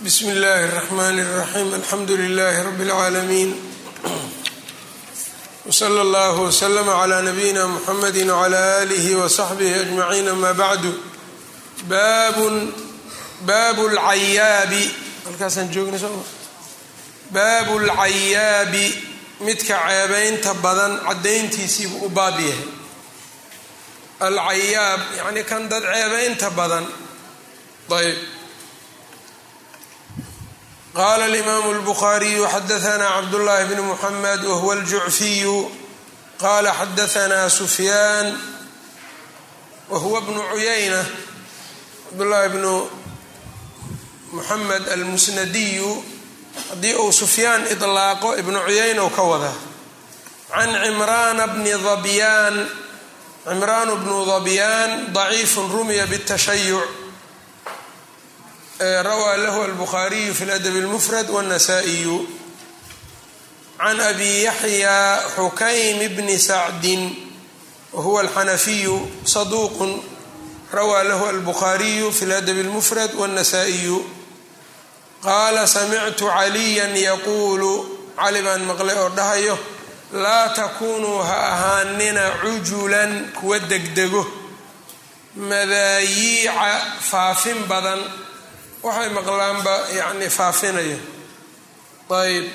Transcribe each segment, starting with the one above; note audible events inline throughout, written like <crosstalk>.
bsmi اllahi الرحmn الرaxيm alxamdu لlh rb العaalamiin wslى اllah wslm عlى nabiyina mxamedi وعlى آlih وصaxbih أجmaعiin ama bعdu bab اlcayaabi halkaasaan joogna soo baabu اlcayaabi midka ceebaynta badan cadayntiisiibuu u baab yahay alcayaab yani kan dad ceebaynta badan ayb qala alimaamu اlbukhaariyu xadaana cabdullahi bn muxamed wahuwa aljucfiyu qala xadaana sufyaan wahuwa bnu cuyayna cabdullahi bnu muxamed almusnadiyu haddii uu sufyaan iطlaaqo ibnu cuyayna u ka wadaa can cimraana bni dabyaan cimraan bnu dabyaan daciifu rumiya bالtashayuc rawaa lahu albukhaariyu fi ladab اlmufrad wاnasaa'iyu can abi yaxya xukaym bni sacdin wahuwa alxanafiyu saduuqu rawaa lahu albukhaariyu fi ladab اlmufrad wاnnasaa'iyu qaala samictu caliya yaquulu cali baan maqlay oo dhahayo laa takunuu ha ahaanina cujulan kuwa degdego madaayiica faafin badan waxay maqlaanba yacni faafinayo ayb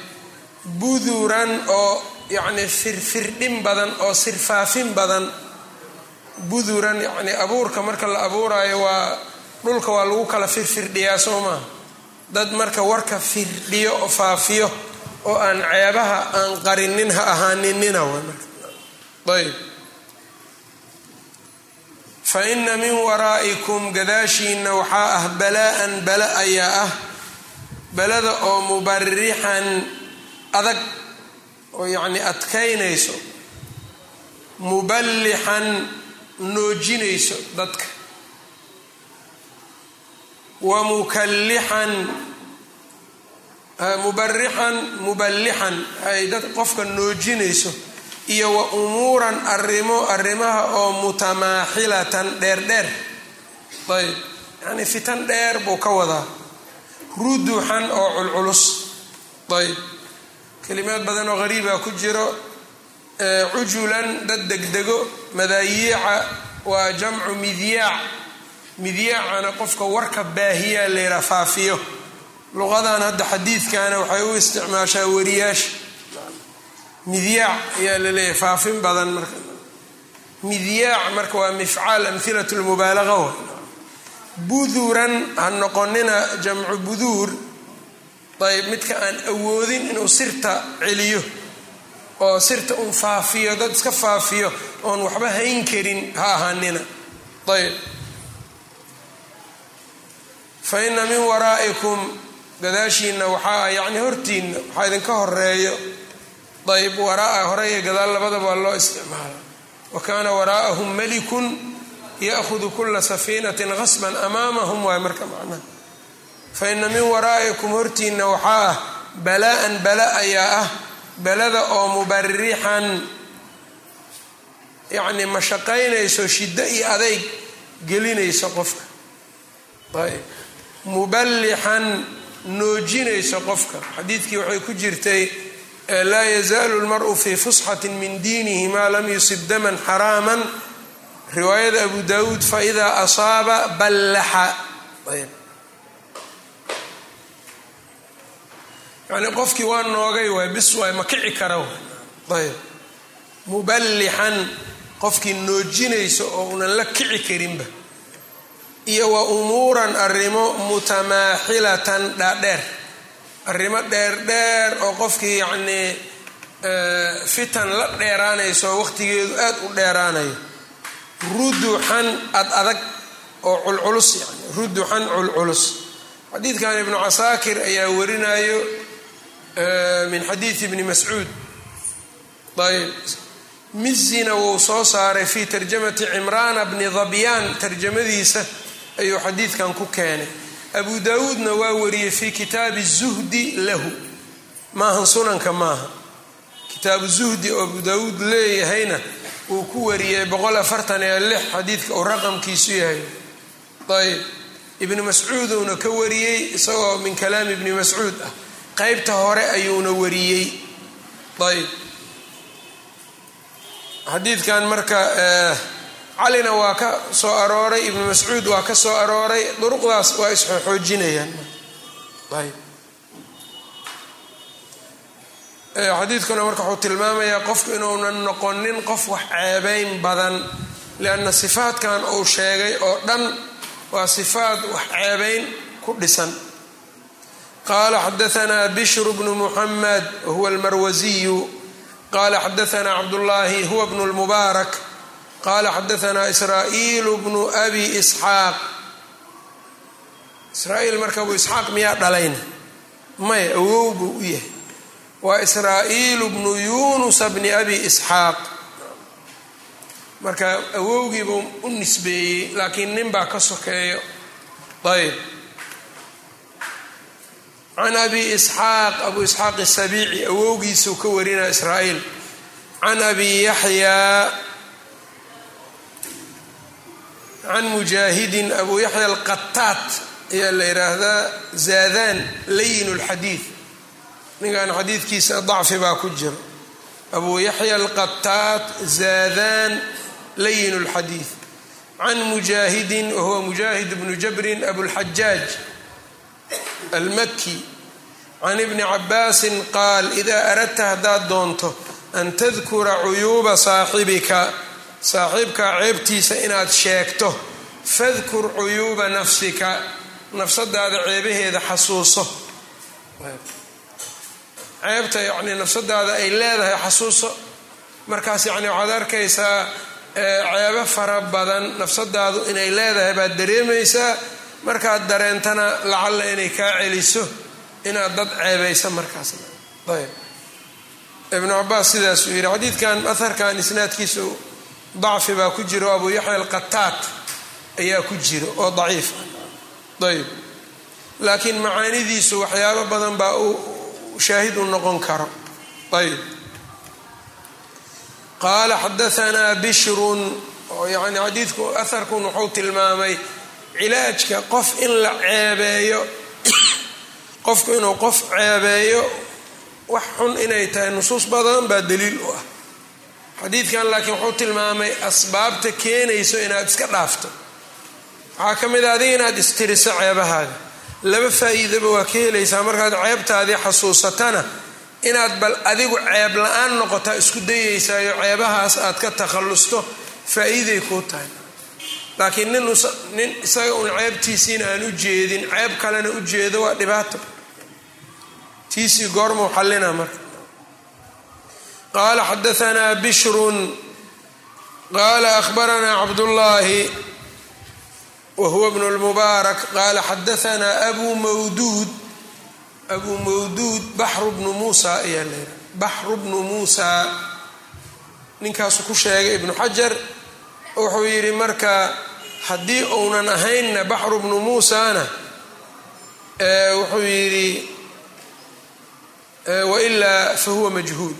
buduran oo yacni firfirdhin badan oo sirfaafin badan. Buduran yacni abuurka marka la abuurayo waa dhulka waa lagu kala firfirdhiyaa soo maaha dad marka warka firdhiyo oo faafiyo oo aan ceebaha aan qarinin ha ahaaninina w ayb fa ina min waraa'ikum gadaashiina waxaa ah balaa-an bala ayaa ah balada oo mubarixan adag oo yacni adkaynayso muballixan noojinayso dadka wa mukallixan mubarixan muballixan ay dad qofka noojinayso iyo wa umuuran arrimo arrimaha oo mutamaaxilatan dheerdheer. Ayb. Yacnii fitan dheer buu ka wadaa. Ruduxan oo culculus. Ayb. Kelimaad badan oo qariibaa ku jiro cujulan dad degdego madaayiica waa jamcu midyaac midyaacana qofka warka baahiyaa layraa faafiyo. Luqadan hadda xadiidkana waxay u isticmaashaa wariyaasha midyaac ayaa la leeyahay faafin badan marka. Midyaac marka waa mifcaal amhilat lmubaalaga wa buduran ha noqonina jamcu buduur. Ayb midka aan awoodin inuu sirta celiyo oo sirta un faafiyo dad iska faafiyo oon waxba hayn karin ha ahaanina. Ayb fa ina min waraa'ikum gadaashiina waxaa yacni hortiina waxaa idinka horeeyo ayb waraa hore iyo gadaal labadaba waa loo isticmaala. Wa kaana waraa'ahum malikun ya'hudu kula safiinatin qasban amaamahum waay marka macnaha fa ina min waraa'ikum hortiina waxaa ah balaa-an bala ayaa ah balada oo mubarixan yacni mashaqaynayso shiddo iyo adayg gelinayso qofka. Ayb muballixan noojinayso qofka. Xadiidkii waxay ku jirtay laa yazaalu lmaru fii fusxati min diinihi maa lam yusib daman xaraama riwaayada abu dawuud faidaa asaaba ballaxa. Yani qofkii waa noogay waay bis waay ma kici kara ayb. Muballixan qofkii noojinayso oo unan la kici karinba. Iyo wa umuuran arrimo mutamaaxilatan dhaadheer arrimo dheerdheer oo qofkii yacnii fitan la dheeraanayso waqtigeedu aad u dheeraanayo. Ruduxan ad adag oo culculus yani ruduxan culculus. Xadiidkan ibnu casaakir ayaa warinayo min xadiidi ibni mascuud. Ayb mizina wuu soo saaray fi tarjamati cimraana bni dabyaan tarjamadiisa ayuu xadiidkan ku keenay abu daawuudna waa wariyey fi kitaabi zuhdi lahu. Maahan sunanka maaha. Kitaabu zuhdi oo abu daawuud leeyahayna wuu ku wariyey boqol afartan iyo lix xadiidka uu raqamkiisu yahay. Ayb ibni mascuuduna ka wariyey isagoo min kalaami ibni mascuud ah qeybta hore ayuuna wariyey. Ayb xadiidkan marka calina waa ka soo arooray ibnu mascuud waa ka soo arooray duruqdaas waa isxoojinayaan xadiidkuna marka wuxuu tilmaamayaa qofku inuunan noqonin qof wax ceebeyn badan lianna sifaadkan uu sheegay oo dhan waa sifaad wax ceebeyn ku dhisan. Qaala xadaanaa bishru bnu muxamed huwa almarwasiyu qala xadaanaa cabdullaahi huwa bnu lmubaarak qala xadaanaa israa'iilu bnu abi isxaaq israa'iil marka abu isxaaq miyaa dhalayna maya awow buu u yahay waa israa'iilu bnu yunusa bni abi isxaaq marka awowgiibuu u nisbeeyey laakiin nin baa ka sokeeyo ayb can abi isxaaq abu isxaaq asabiici awowgiisuu ka warinaa israa'iil can abi yaxyaa can mujaahidin abu yaxya alqataat ayaa la yidhaahdaa zaadaan layin lxadiid ninkan xadiidkiisa dacfi baa ku jira. Abu yaxya alqataat zaadaan layin اlxadiid can mujaahidin wahuwa mujaahid bnu jabrin abulxajaaj almaki can ibni cabaasin qaal idaa aradta haddaad doonto an tadkura cuyuuba saaxibika saaxiibka ceebtiisa inaad sheegto fadkur cuyuuba nafsika nafsadaada ceebaheeda xasuuso. Ceebta yacnii nafsadaada ay leedahay xasuuso. Markaas yacni waxaad arkaysaa ceebo fara badan nafsadaadu inay leedahay baad dareemaysaa. Markaad dareentana lacalla inay kaa celiso inaad dad ceebaysa markaas. Ayb. Ibnu cabaas sidaasuu yidhi xadiidkan aharkan isnaadkiisu dacfi baa ku jiro abu yaxya alqataat ayaa ku jiro oo daciif ayb laakiin macaanidiisu waxyaabo badan baa uu shaahid u noqon karo. Ayb qaala xadaanaa bishrun oo yani xadiidku aharkun wuxuu tilmaamay cilaajka qof in la ceebeeyo <coughs> qofku inuu qof ceebeeyo wax xun inay tahay nusuus badan baa daliil u ah xadiidkan laakiin wuxuu tilmaamay asbaabta keenayso inaad iska dhaafto. Waxaa ka mid a adiga inaad istiriso ceebahaaga. Laba faa'iidaba waa ka helaysaa markaad ceebtaadii xasuusatana inaad bal adigu ceeb la'aan noqotaa isku dayeysaayo ceebahaas aad ka takhallusto faa'iiday kuu tahay. Laakiin nin isaga uun ceebtiisiina aan u jeedin ceeb kalena u jeedo waa dhibaato. Tiisii goormuu xallina marka qaala xadaanaa bishrun qaala ahbaranaa cabdullaahi whuwa bn lmubaarak qaala xadaanaa abu mawduud abu mawduud baxru bnu muusa ayaa la yidhaha baxru bnu ku sheegay ibnu xajar wuxuu yidhi marka haddii uunan ahaynna baxru bnu muusana wuxuu yidhi wailaa fahuwa majhuul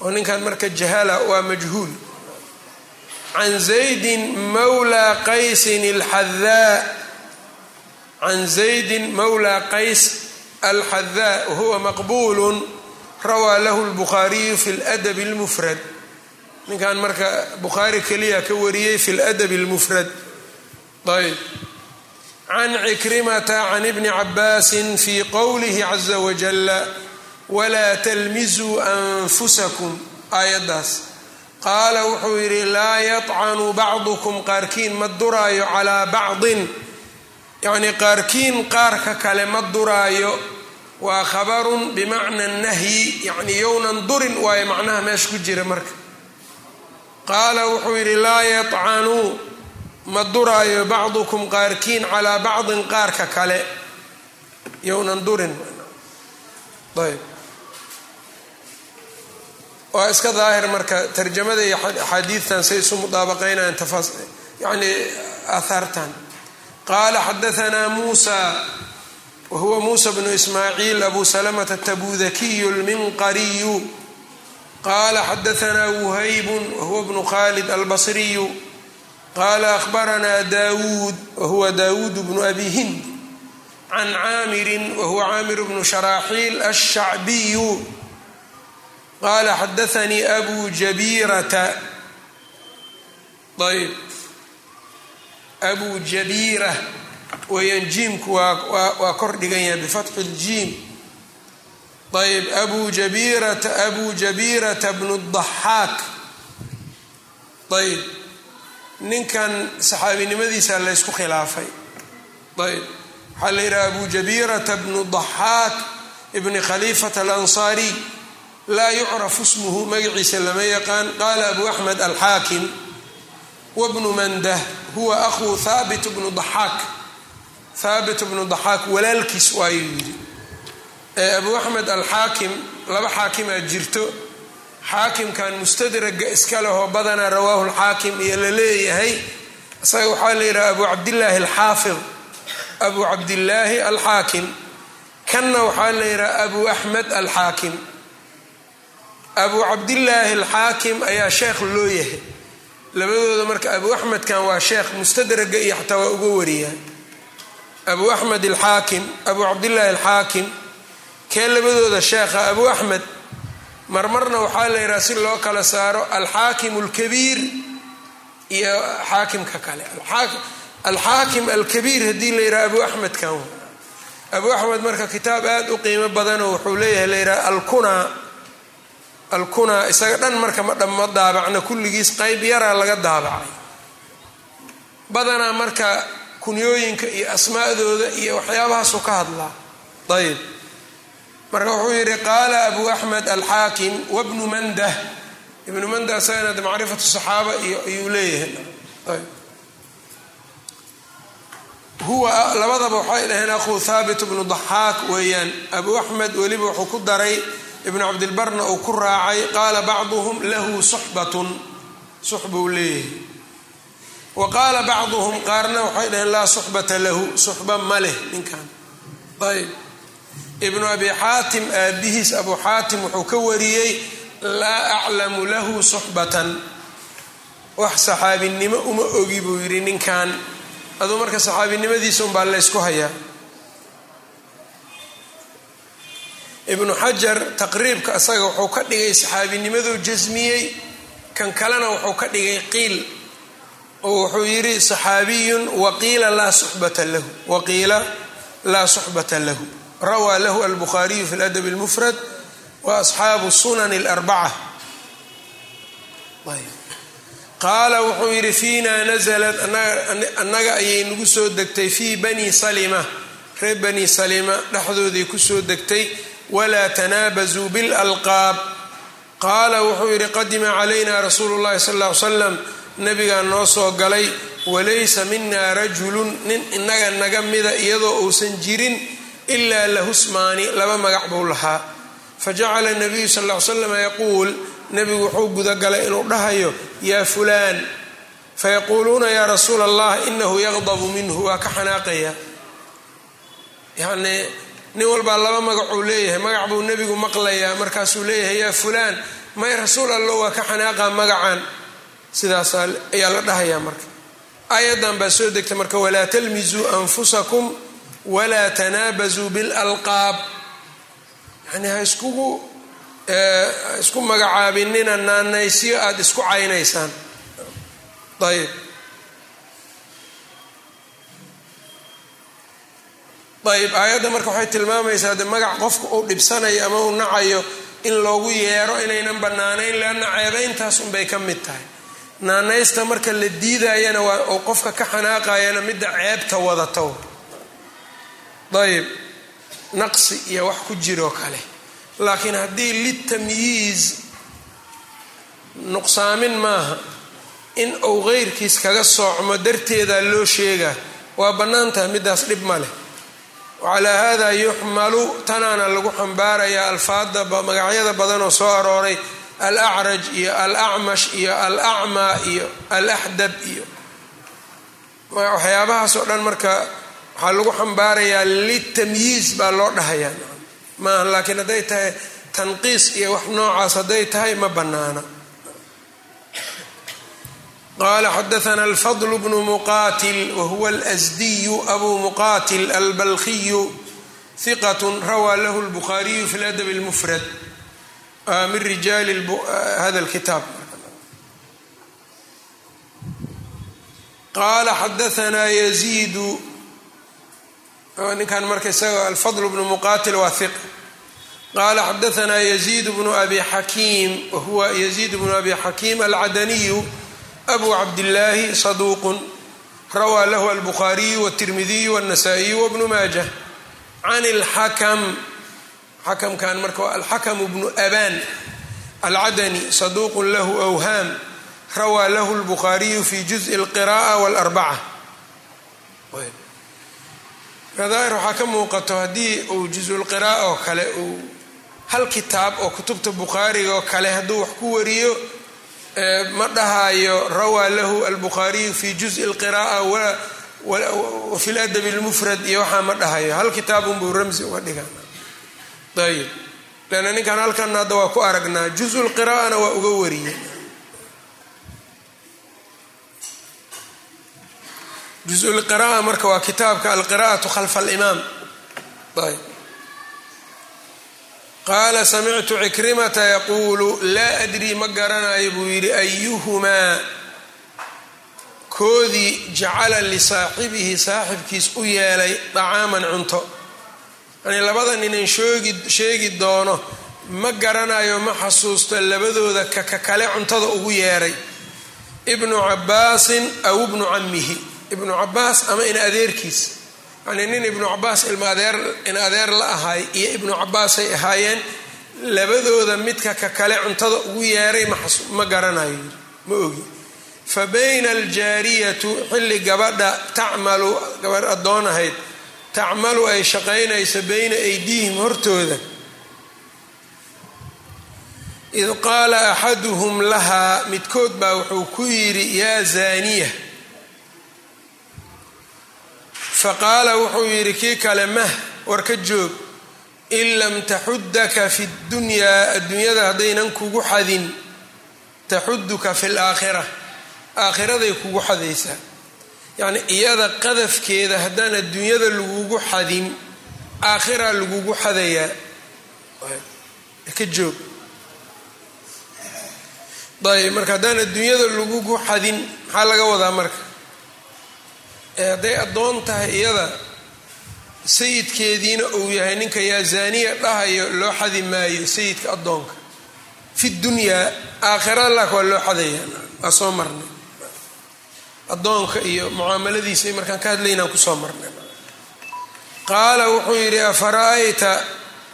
oo ninkan marka jahala waa majhuul. Can zaydin mawla qaysin alxadaa can zaydin mawla qays alxadaa wahuwa maqbuulu rawaa lahu lbukhaariyu fi ladabi اlmufrad ninkan marka bukhaari keliya ka wariyey fi ladabi اlmufrad ayb can cikrimata can ibni cabaasin fi qowlihi caza wajala walaa talmizuu anfusakum aayaddaas. Qaala wuxuu yidhi laa yacanu bacdukum qaarkiin ma duraayo calaa bacdin. Yacnii qaarkiin qaarka kale ma duraayo waa khabarun bimacna nahyi yacnii yownan durin waayo macnaha meesha ku jira marka. Qaala wuxuu yidhi laa yacanu ma duraayo bacdukum qaarkiin calaa bacdin qaarka kale yownan durin. Ayb waa iska daahir marka tarjamada iyo axaadiidtan say isu mudaabaqaynayaan yani aahaartan. Qaala xadaanaa muusa wahuwa muusa bnu ismaaciil abu salamata tabudakiyu lminqariyu qaala xadaanaa wuhaybun wahuwa bnu khalid albasriyu. Qaala akhbaranaa daawuud wahuwa daawuud bnu abi hind. Can caamirin wahuwa caamir bnu sharaaxiil alshacbiyu qaala xadaanii abu jabiirata ayb abu jabiira weeyaan jiimku waa kor dhigan yahay bifatxi ljiim ayb abu jabirata abu jabirata bnu daxaak ayb ninkan saxaabinimadiisa laysku khilaafay ayb waxaa la yidhaha abu jabirata bnu daxaak ibni khaliifata alansaariy laa yucrafu smuhu magaciisa lama yaqaan. Qaala abu axmed alxaakim wabnu mandah huwa akhuu haabit bnu daxaak haabit bnu daxaak walaalkiis waayuu yidhi. Abu axmed alxaakim laba xaakimaa jirto. Xaakimkan mustadraga iska lehoo badanaa rawaahu lxaakim iyo la leeyahay. Isaga waxaa la yidhaha abu cabdillaahi alxaafid abu cabdillaahi alxaakim kanna waxaa la yidhaha abu axmed alxaakim abu cabdillaahi alxaakim ayaa sheekh loo yahay. Labadooda marka abu axmedkan waa sheekh mustadraga iyo xataa waa uga wariyaa abu axmed alxaakim abu cabdillaahi alxaakim kee labadooda sheekha? Abu axmed marmarna waxaa la yidhaha si loo kala saaro alxaakim alkabiir iyo xaakimka kale. Alxaakim alkabiir haddii la yidhaha abu axmed kan abu axmed marka kitaab aada u qiimo badanoo wuxuu leeyahay la yidhaha alkunaa alkunaa isaga dhan marka ma dhamma daabacna kulligiis qeyb yaraa laga daabacay. Badanaa marka kunyooyinka iyo asmaadooda iyo waxyaabahaasu ka hadlaa. Ayb marka wuxuu yidhi qaala abu axmed alxaakim wabnu mandah. Ibnu mandah isagana macrifatu saxaaba iyo ayuu leeyahay. Huwa labadaba waxay dhaheen akhuu thaabit bnu daxaak weeyaan. Abu axmed weliba wuxuu ku daray ibnu cabdilbarna uu ku raacay qaala bacduhum lahu suxbatun suxbuu leeyahay. Wa qaala bacduhum qaarna waxay dhaheen laa suxbata lahu. Suxba ma leh ninkan. Ayb ibnu abi xaatim aabihiis abu xaatim wuxuu ka wariyey laa aclamu lahu suxbatan wax saxaabinimo uma ogi buu yidhi ninkan. Aduu marka saxaabinimadiisa unbaa laysku hayaa ibnu xajar taqriibka isaga wuxuu ka dhigay saxaabinimaduu jasmiyey kan kalena wuxuu ka dhigay qiil. Oo wuxuu yidhi saxaabiyun waqiila laa suxbata lahu. Waqiila laa suxbata lahu. Rawaa lahu albukhaariyu fi ladab اlmufrad wa asxaabu sunan اlarbaca qaala wuxuu yidhi fiina nasalat annaga ayay nagu soo degtay fii bani salima. Ree bani salima dhexdoodii ku soo degtay walaa tanaabazuu biاlalqaab qaala wuxuu yidhi qadima calayna rasuulu اllahi sal ll ly slam nabigaa noo soo galay walaysa mina rajulun nin inaga naga mida iyadoo uusan jirin ilaa lahu smaani laba magac buu lahaa. Fajacala nabiyu sal ly slam yaquul nebigu wuxuu gudagalay inuu dhahayo yaa fulaan fayaquuluuna yaa rasuula allah inahu yaqdabu minhu waa ka xanaaqaya. Yacnii nin walbaa laba magacuu leeyahay magac buu nebigu maqlayaa markaasuu leeyahay yaa fulaan may rasuul allo waa ka xanaaqa magacan. Sidaas ayaa la dhahayaa marka. Aayadan baa soo degta marka walaa talmizuu anfusakum walaa tanaabazuu bilalqaab. Yani ha iskugu isku magacaabinina naanaysyo aada isku caynaysaan. Ayb ayb aayadda marka waxay tilmaamaysaa de magac qofka uu dhibsanayo ama uu nacayo in loogu yeero inaynan bannaanayn leanna ceebayntaas unbay ka mid tahay. Naanaysta marka la diidayana waa oo qofka ka xanaaqayana midda ceebta wadata ayb naqsi iyo wax ku jiroo kale. Laakiin haddii litamyiiz nuqsaamin maaha in uu qeyrkiis kaga soocmo darteeda loo sheegaa waa bannaan tahay middaas dhib ma leh wacalaa hada yuxmalu tanaana lagu xambaarayaa alfaada magacyada badan oo soo arooray alacraj iyo alacmash iyo alacmaa iyo alaxdab iyo waxyaabahaas oo dhan marka waxaa lagu xambaarayaa litamyiiz baa loo dhahayaa maaha laakiin hadday tahay tanqiis iyo wax noocaas hadday tahay ma bannaana qala xadaana alfadl bnu muqatil wahuwa alsdiyu abu muqatil albalkiyu hiqat rawaa lahu lbukhaariyu fi ladab اlmufrad min rijaali hada lkitaab qala xadaanaa yaziidu ninkan marka isaga alfadl bnu muqatil waa hiq qala xadaanaa yaziid bnu abi xakiim wahuwa yaziid bnu abi xakiim alcadaniyu abu cabdillaahi saduuqun rawaa lahu albukhaariyu wاtirmidiyu wاnasaa'iyu wbnu maajah can اlxakm xakamkan marka waa alxakm bnu aban alcadani saduuqun lahu awhaam rawaa lahu lbukhaariyu fi juزءi اlqiraءة wاlarbaca nadaahir waxaa ka muuqato haddii uu juزulqira'a oo kale uu hal kitaab oo kutubta bukhaariga oo kale hadduu wax ku wariyo ma dhahayo rawaa lahu albukhaariyu fi juzi اlqiraa'a wafi ladabi اlmufrad iyo waxaa ma dhahayo hal kitaabunbuu ramsi uga dhiga ayb lanna ninkan halkan hadda waa ku aragnaa juzu lqiraa'ana waa uga wariyey. Juzu lqira'a marka waa kitaabka alqira'atu khalfa alimaam. Ayb qaala samictu cikrimata yaquulu laa adrii ma garanayo buu yidhi ayuhumaa koodii jacala lisaaxibihi saaxibkiis u yeelay dacaaman cunto. Yani labada shoogi sheegi doono ma garanayo ma xasuusto labadooda kaka kale cuntada ugu yeeray ibnu cabaasin aw ibnu camihi ibnu cabaas ama in adeerkiis yani nin ibnu cabaas ilma adeer in adeer la ahay iyo ibnu cabaasay ahaayeen labadooda midka ka kale cuntada ugu yeeray ma garanayo. Ma ogi. Fa bayna aljaariyatu xilli gabadha tacmalu gabadh addoon ahayd tacmalu ay shaqaynayso bayna aydiihim hortooda. Id qaala axaduhum lahaa midkood baa wuxuu ku yidhi yaa zaaniya faqaala wuxuu yidhi kii kale mah war ka joog. In lam taxudaka fi dunyaa adduunyada haddaynan kugu xadin taxuduka fi laakhira aakhiraday kugu xadaysaa yacni iyada qadafkeeda haddaan adduunyada lagugu xadin aakhiraa lagugu xadayaa ka joog. Ayb marka haddaan adduunyada lagugu xadin maxaa laga wadaa marka hadday addoon tahay iyada sayidkeediina uu yahay ninka yaa zaaniya dhahayo loo xadi maayo sayidka addoonka. Fi dunyaa aakhira laak waa loo xadaya. Waa soo marnay? Addoonka iyo mucaamaladiisa markaan ka hadlaynaan ku soo marnay. Qaala wuxuu yidhi afara'ayta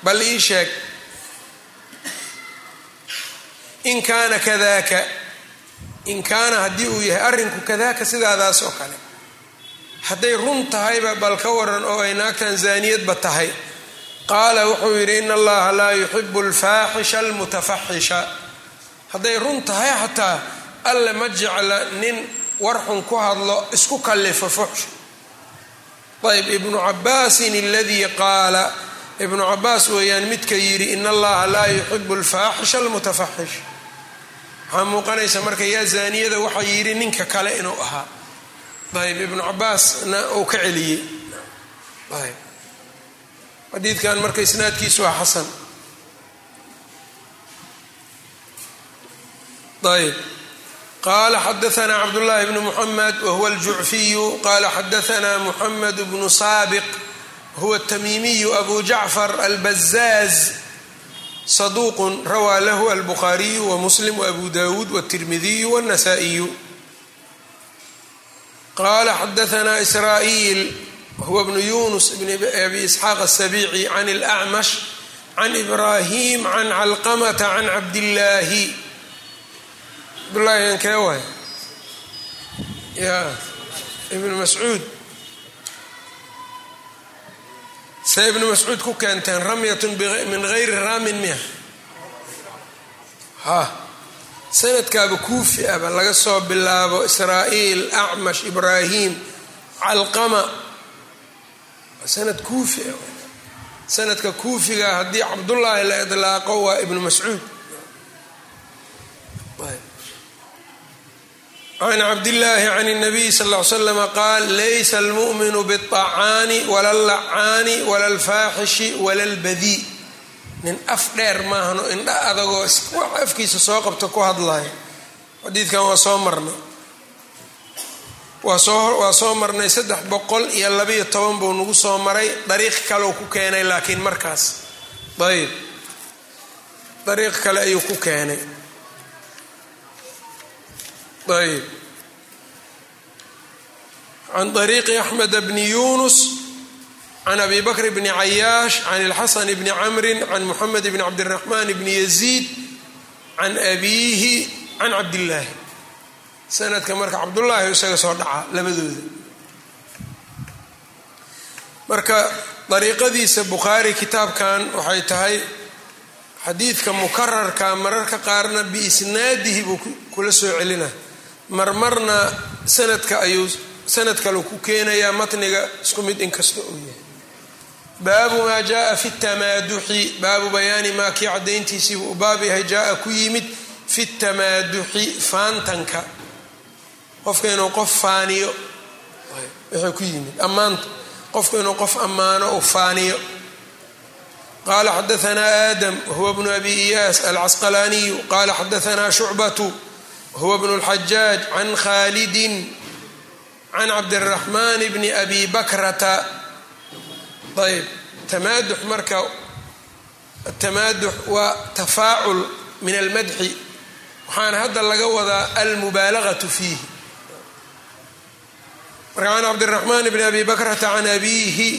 bal ii sheeg in kaana kadaaka in kaana haddii uu yahay arrinku kadaaka sidaadaas oo kale hadday run tahayba bal ka waran oo ay naagtan zaaniyadba tahay. Qaala wuxuu yidhi in allaha laa yuxibu alfaaxisha almutafaxisha. Hadday run tahay xataa alle ma jecla nin warxun ku hadlo isku kallifo fuxsh. Ayb ibnu cabaasin aladii qaala ibnu cabaas weeyaan midka yidhi in allaha laa yuxibu alfaaxisha almutafaxish waxaa muuqanaysa marka yaa zaaniyada waxaa yidhi ninka kale inuu ahaa ayb ibnu cabaasna uu ka celiyey. Ayb xadiidkan marka isnaadkiisu waa xasan. Ayb qala xadaana cabdullahi bnu muxamed wahuwa aljucfiyu qala xadaana muxamed bnu saabiq wahuwa atamiimiyu abu jacfar albazaaz saduuqun rawaa lahu albukhaariyu wamuslim waabu dawuud wاtirmidiyu wاnasaa'iyu qala xadaana israa'iil wahuwa bnu yunus bn abi isxaaq asabici can اlacmash can ibrahim can calqamata can cabdillaahi cabdullahi kee waay ya ibnu mascuud see ibnu mascuud ku keenteen ramyatun min gayri raamin miya sanadkaaba kuufi aba laga soo bilaabo israa'iil acmash ibraahim calqama sanad kuufi ah sanadka kuufiga haddii cabdullaahi la idlaaqo waa ibnu mascuud can cabdillaahi can الnabiy sal ll ly slama qaal laysa almu'minu bالطacaani wala اllacaani wala اlfaaxishi wala اlbadii nin af dheer maahano indha adagoo wax afkiisa soo qabto ku hadlaya xadiidkan waa soo marnay. Waa soo marnay saddex boqol iyo labayo toban buu nagu soo maray. Dariiq kaleu ku keenay laakiin markaas. Ayb dariiq kale ayuu ku keenay. Ayb can طariiqi axmed bni yunus can abi bakr bni cayaash can اlxasan bni camri can muxamed bni cabdiraxmaan bni yaziid can abiihi can cabdillaahi sanadka marka cabdullaahi isaga soo dhacaa labadooda marka dariiqadiisa bukhaari kitaabkan waxay tahay xadiidka mukararka mararka qaarna biisnaadihi buu kula soo celina marmarna sanadka ayuu sanad kale ku keenayaa matniga isku mid inkasta uu yahay baabu maa jaaa fi tamaaduxi baabu bayaani maa kii cadayntiisiibuu u baab yahay jaaa ku yimid fi tamaaduxi faantanka. Qofka inuu qof faaniyo wuxuu ku yimid. Ammaanta qofka inuu qof ammaano u faaniyo. Qala xadaanaa aadam huwa bnu abi iyaas alcasqalaaniyu qala xadaanaa shucbatu huwa bnu اlxajaaj can khalidin can cabdiraxmaan bni abi bakrata ayb. Tamaadux marka atamaadux waa tafaacul min almadxi. Waxaana hadda laga wadaa almubaalagatu fiihi marka can cabdiraxmaan bni abi bakrata can abiihi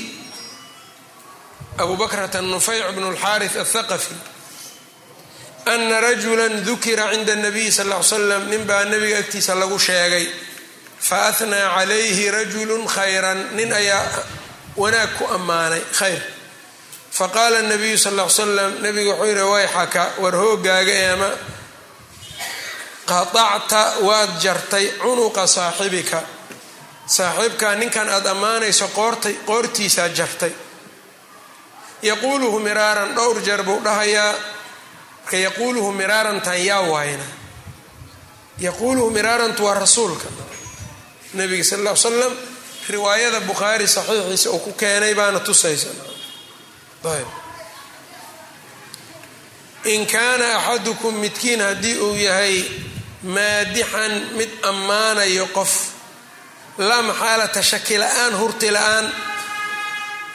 abu bakrata nufayc bn اlxaaris athaqafi ana rajula dukira cinda اnabiy sal ly slam nin baa nebiga agtiisa lagu sheegay faathnaa calayhi rajulu khayra nin ayaa wanaag ku ammaanay. Khayr. Faqaala nabiyu sal ll ly slam nabiga wuxuu yihi wayxaka war hoogaaga eema. Qaطacta waad jartay cunuqa saaxibika. Saaxiibkaa ninkan aada ammaanayso qoortay qoortiisaa jartay. Yaquuluhu miraaran dhowr jeer buu dhahayaa. Marka yaquuluhu miraarantan yaa waayna. Yaquuluhu miraarantu waa rasuulka. Nabiga sal ll ly slam riwaayada bukhaari saxiixiisa uu ku keenay baana tusaysa in kaana axadukum midkiin haddii uu yahay maadixan mid ammaanayo qof laa maxaalata shaki la'aan hurti la'aan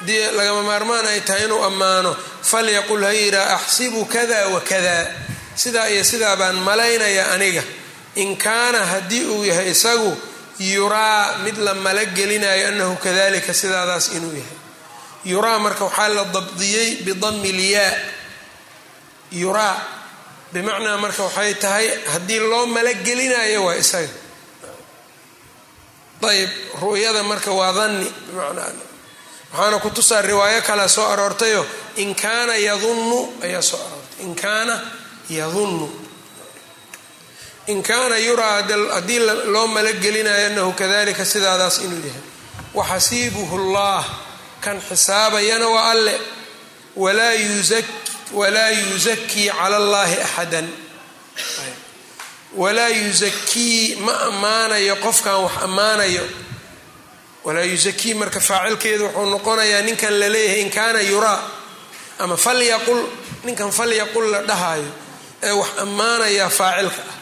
dii lagama maarmaan ay tahay inuu ammaano falyaqul ha yihaa axsibu kada wa kada sidaa iyo sidaa baan malaynaya aniga. In kaana haddii uu yahay isagu yuraa mid la malagelinayo annahu kadalika sidaadaas inuu yahay. Yuraa marka waxaa la dabdiyey bidami lyaa yuraa bimacnaa marka waxay tahay haddii loo malagelinayo waa isaga. Ayb ru'yada marka waa danni bimacnaa. Waxaana ku tusaa riwaayo kale soo aroortayo in kaana yadunnu ayaa soo aroortay. In kaana yadunnu in kaana yuraa haddii loo malagelinayo annahu kadalika sidaadaas inuu yahay. Waxasiibuhu llah kan xisaabayana waa alle. Walaa yuzakii cala allahi axadan walaa yuzakii ma ammaanayo qofkan wax ammaanayo. Walaa yuzakii marka faacilkeedu wuxuu noqonayaa ninkan la leeyahay in kaana yuraa ama falyaqul ninkan falyaqul la dhahaayo ee wax ammaanayaa faacilka. ah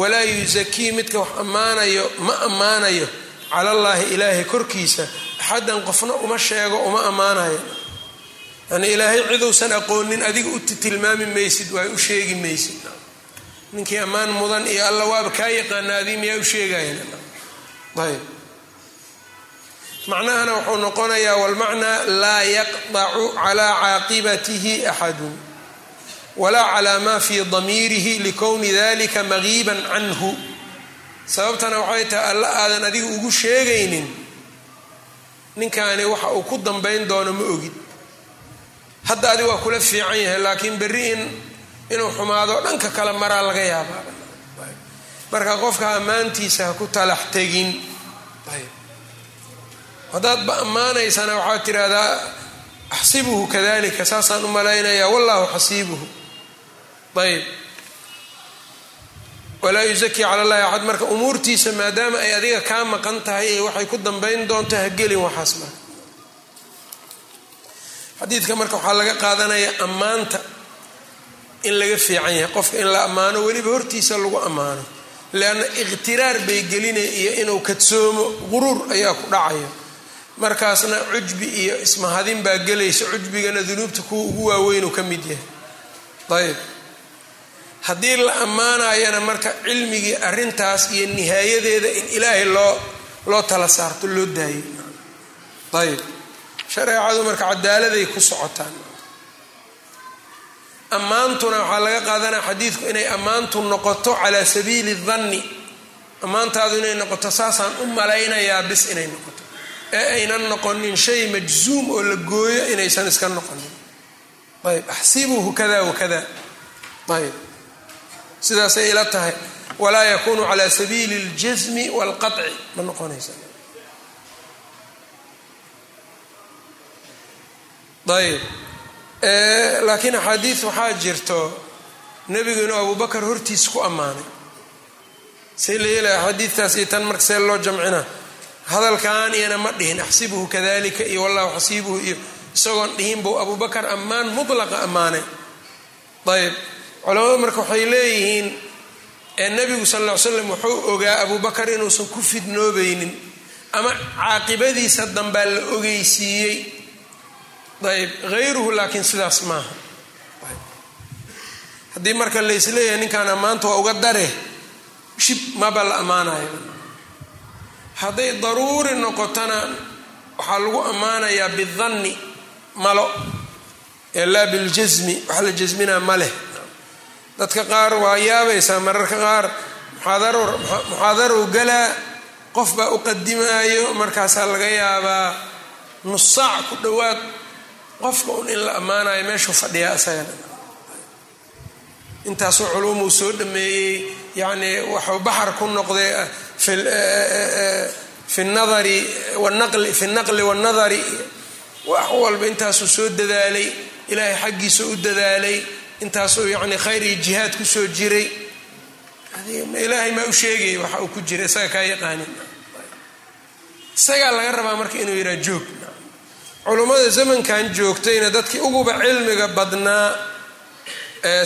walaa yuzakii midka wax ammaanayo ma ammaanayo. Cala allaahi ilaahay korkiisa axaddan qofna uma sheego uma ammaanayo. Yani ilaahay ciduusan aqoonin adiga u tilmaami maysid waa u sheegi maysid. Ninkii ammaan mudan iyo alla waaba kaa yaqaana adii miyaa u sheegayan ayb macnahana wuxuu noqonayaa walmacnaa laa yaqdacu calaa caaqibatihi axadun walaa calaa maa fii damiirihi likowni dalika magiiban canhu. Sababtana waxay tahay alla aadan adiga ugu sheegaynin ninkaani waxa uu ku dambayn doono ma ogid. Hadda adi waa kula fiican yahay laakiin berri in inuu xumaado dhanka kale maraa laga yaabaa. Marka qofka ammaantiisa ha ku talax tegin. Haddaadba ammaanaysana waxaad tidhaahdaa axsibuhu kadalika saasaan u malaynayaa wallahu xasiibuhu ayb walaa yusakii cala allahi axad marka umuurtiisa maadaama ay adiga kaa maqan tahay ee waxay ku dambayn doonto ha gelin waxaas marka. Xadiidka marka waxaa laga qaadanaya ammaanta in laga fiican yahay qofka in la ammaano weliba hortiisa lagu ammaano leanna ikhtiraar bay gelinaya iyo inuu kadsoomo quruur ayaa ku dhacayo markaasna cujbi iyo ismahadin baa gelaysa cujbigana dunuubta kuwa ugu waaweynuu ka mid yahay. Ayb haddii la ammaanayana marka cilmigii arrintaas iyo nihaayadeeda in ilaahay loo loo tala saarto loo daayo. Ayb shareecadu marka cadaaladay ku socotaan. Ammaantuna waxaa laga qaadanaya xadiidku inay ammaantu noqoto calaa sabiili danni ammaantaadu inay noqoto saasaan u malaynayaa bis inay noqoto. Ee aynan noqonin shay majzuum oo la gooyo inaysan iska noqonin. Ayb axsibuhu kada wakada ayb sidaasay ila tahay walaa yakunu calaa sabiili اljasmi wاlqaطci ma noqonaysa ayb laakiin axaadiis waxaa jirto nebigu inuu abubakar hortiis ku ammaanay say la yeelaya axaadiistaas iyo tan marka see loo jamcina hadalkan iyana ma dhihin axsibuhu kadalika iyo wallahu xasiibuhu iyo isagoon dhihin buu abubakar ammaan mutlaqa ammaanay ayb culamadu marka waxay leeyihiin nebigu sal ll ly slam wuxuu ogaa abubakar inuusan ku fidnoobaynin ama caaqibadiisa dambaa la ogeysiiyey. Ayb hayruhu laakiin sidaas maaha. Haddii marka laysleeyahay ninkaan ammaanta waa uga dare shib maba la ammaanayo. Hadday daruuri noqotona waxaa lagu ammaanayaa bidanni malo ee laa biljasmi wax la jasminaa ma leh dadka qaar waa yaabaysaa mararka qaar muxaadarow galaa qof baa u qadimaayo markaasaa laga yaabaa nus saac ku dhowaad qofka un in la ammaanayo meeshuu fadhiyaa isagana intaasoo culumuu soo dhameeyey yacnii waxuu baxar ku noqday fi nadari wanaqli fi naqli wanadari wax walba intaasuu soo dadaalay ilaahay xaggiisa u dadaalay intaasuu yacni khayr iyo jihaad ku soo jiray. Ilaahay maa u sheegay waxa uu ku jira isaga kaa yaqaanin. Isagaa laga rabaa marka inuu yidhaha joog. Culummada zamankan joogtayna dadkii uguba cilmiga badnaa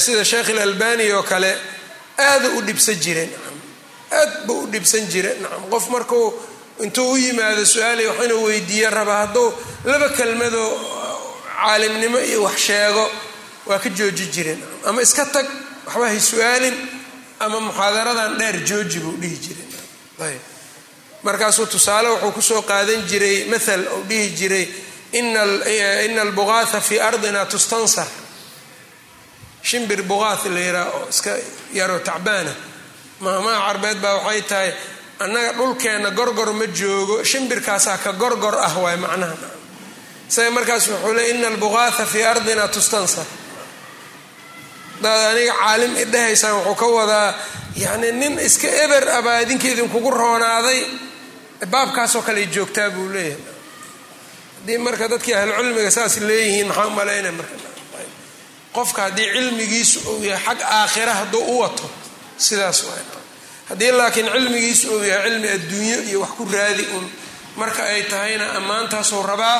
sida sheekh ilalbani oo kale aada u dhibsan jireen aad buu u dhibsan jira nacam qof markuu intuu u yimaado su'aalay wax inuu weydiiyo raba hadduu laba kelmadoo caalimnimo iyo wax sheego waa ka jooji jireen ama iska tag waxba hay su'aalin ama muxaadaradan dheer jooji buu dhihi ayb. Markaasuu tusaale wuxuu ku soo qaadan jiray mathal uu dhihi jiray ina albugaatha fii ardina tustansar. Shimbir buqaath la yiraa oo iska yaroo tacbaana. Maamaha carbeed baa waxay tahay annaga dhulkeenna gorgor ma joogo shimbirkaasaa ka gorgor ah waay macnaha. Isaga markaas wuxuu le ina albugaatha fii ardina tustansar daad aniga caalim idhahaysaan wuxuu ka wadaa yacni nin iska eber abaa idinka idinkugu roonaaday. Baabkaasoo kale joogtaa buu leeyahay. Haddii marka dadkii ahlucilmiga saas leeyihiin maxaa u malaynaya marka? Qofka haddii cilmigiisu uu yahay xag aakhira hadduu u wato sidaas waay haddii laakiin cilmigiisu uu yahay cilmi adduunyo iyo wax ku raadi un marka ay tahayna ammaantaasuu rabaa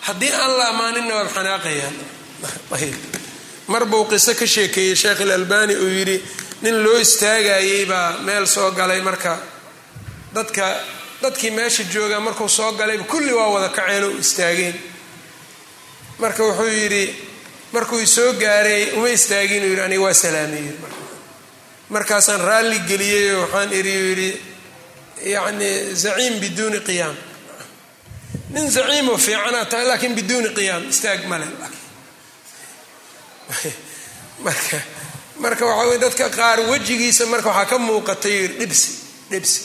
haddii aan la ammaaninna waad xanaaqayaan <laughs> mar buu qiso ka sheekeeyey sheekh ilalbani uu yidhi nin loo istaagayey baa meel soo galay marka. Dadka dadkii meesha jooga markuu soo galayba kulli waa wada kaceen oo istaageen. Marka wuxuu yidhi markuu isoo gaaray uma istaagin uu yidhi aniga waa salaamay markaasaan raalli geliyey waxaan iri yidhi yacni zaciim biduuni qiyaam. Nin zaciimoo fiicanaa tahay laakiin biduuni qiyaam istaag male marka marka waxaa wey dadka qaar wejigiisa marka waxaa ka muuqatay dhibsi dhibsi.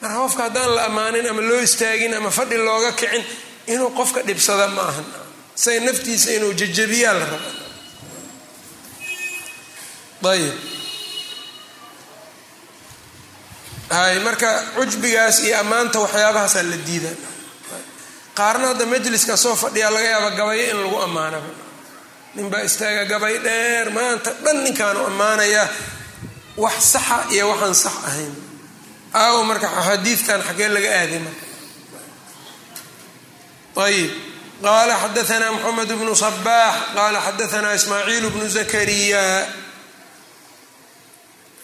Marka qofka haddaan la ammaanin ama loo istaagin ama fadhi looga kicin inuu qofka dhibsada ma ahan say naftiisa inuu jajabiyaa la raba ayib hay marka cujbigaas iyo ammaanta waxyaabahaasaa la diida qaarna hadda majliska soo fadhiyaa laga yaaba gabayo in lagu ammaanaba ninbaa istaaga gabay dheer maanta dhan ninkaanu ammaanayaa wax saxa iyo waxaan sax ahayn aawo marka xadiidkan xagee laga aaday marka ayb qala xadaana mxamed bnu صbax qala xadaana ismaaciil bnu zakariya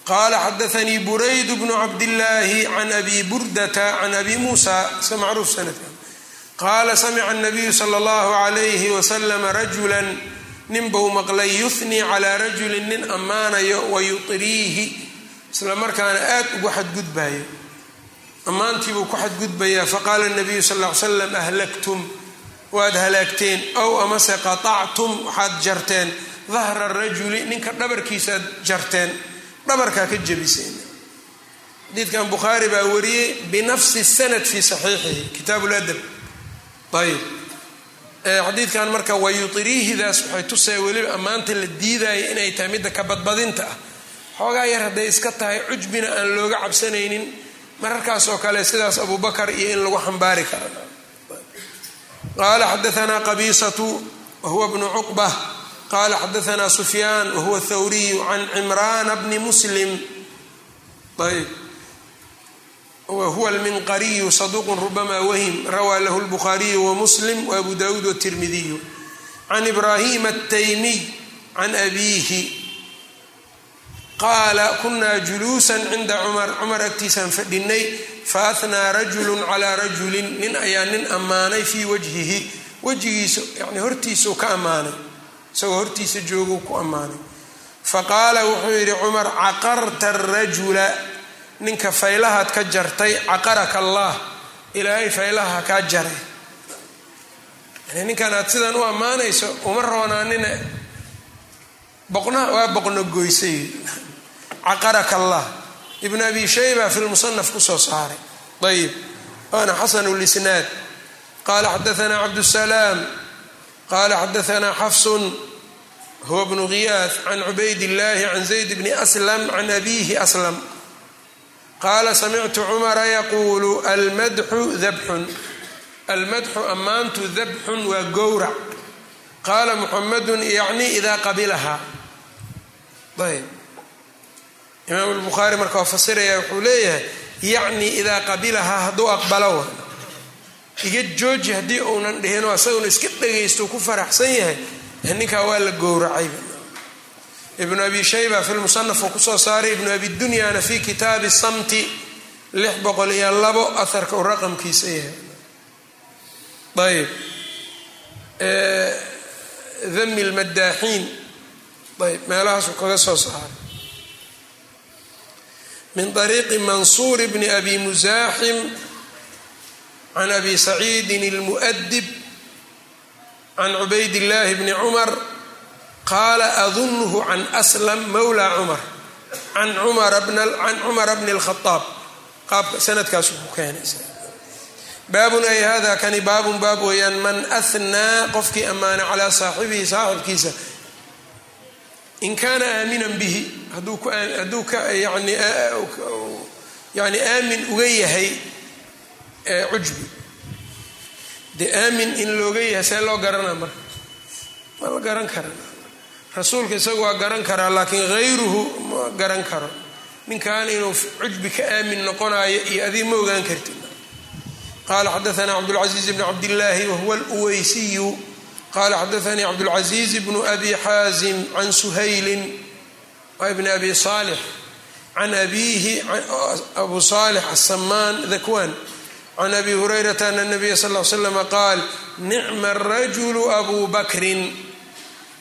qala xadaanii burayd bnu cabdillaahi can abi burdata can abi muusa iska macruuf sanadkan qaala samica الnabiyu slى اllahu عalayhi waslm rajula nin bau maqlay yunii calaa rajulin nin ammaanayo wayuriihi isla markaana aad ugu xadgudbayo ammaantiibuu ku xadgudbayaa faqaala nabiyu sal l slam ahlaktum. Waad halaagteen ow amase qatactum waxaad jarteen dahra rajuli ninka dhabarkiisaad jarteen. Dhabarkaa ka jabiseen xadiidkan bukhaari baa wariyey binafsi sanad fii saxiixihi. Kitaab ladab ayb xadiidkan marka wayuiriihidaas waxay tusaya weliba ammaanta la diidaya inay tahay midda ka badbadinta. Ah xoogaa yar hadday iska tahay cujbina aan looga cabsanaynin. Mararkaas oo kale sidaas abubakar iyo in lagu xambaari kara qala xadaana qabisatu wahuwa bnu cuqba. Qala xadaana sufyaan wahuwa thawriyu can cimrana bni muslim. Ayb whuwa alminqariyu saduuq rubama wahim. Rawaa lahu lbukhaariyu wamuslim waabu dawuud watirmidiyu can ibrahim ataymiy can abiihi. Qaala kunaa juluusan cinda cumar cumar agtiisaan fadhinay faahnaa rajulu calaa rajulin. Nin ayaa nin ammaanay fii wajhihi. Wejigiisa yani hortiisau ka ammaanay. Isagoo hortiisa jooguu ku ammaanay. Faqaala wuxuu yidhi cumar caqarta rajula ninka faylahaad ka jartay caqaraka allah ilaahay faylaha kaa jaray. Yani ninkan aad sidan u ammaanayso uma roonaanina boqna waa boqno goysay. Caqaraka allah ibn abi shayba fi lmusanaf ku soo saaray. Ayib waana xasanu lisnaad qala xadaana cabdusalaam qala xadaana xafsun. Huwa bnu ghiyaah can cubayd illahi can zayd bni aslam can abihi aslam qaala samictu cumara yaquulu almadxu dabxun almadxu ammaantu dabxun waa gowrac qaala muxamadun yacni idaa qabilahaa ayb imaam lbukhaari marka waa fasiraya wuxuu leeyahay yacni idaa qabilahaa hadduu aqbalo wa iga jooji haddii uunan dhihinoo asaguna iska dhagaysto ku faraxsan yahay ninkaa waa la gowracay ibnu abi shayba fi lmusanaf uu ku soo saaray ibnu abi dunyaana fi kitaabi samti lix boqol iyo labo aharka uu raqamkiisa yahay. Ayb dami lmadaaxiin ayb meelahaasuu kaga soo saaray. Min ariiqi mansuur bni abi musaaxim can abi saciidin اlmu'dib can cubayd اllahi bni cumar qaala adunhu can aslam mawla cumar can cumara bni اlkhaaab qaabka sanadkaasu ku keenaysa. Baabun ay hada kani baabun baab weeyaan man ahnaa qofkii ammaana calaa saaxibihi saaxibkiisa. In kaana aaminan bihi hadduu yani aamin uga yahay cujbi. Dee aamin in looga yahay see loo garanaa marka? Ma la garan kara rasuulka isagu waa garan karaa laakiin hayruhu ma garan karo ninkan inuu cujbi ka aamin noqonayo iyo adiga ma ogaan kartid qala xadaana cabdاlcaزiiz bn cabdillaahi wahuwa اlweysiyu qala xadaanii cabdاlcaزiiz bnu abi xaazim can suhaylin bni abi salix can abiihi abu salix asamaan dakwan can abi hurayrata ana nabiya sal l slama qaal nicma rajulu abu bakrin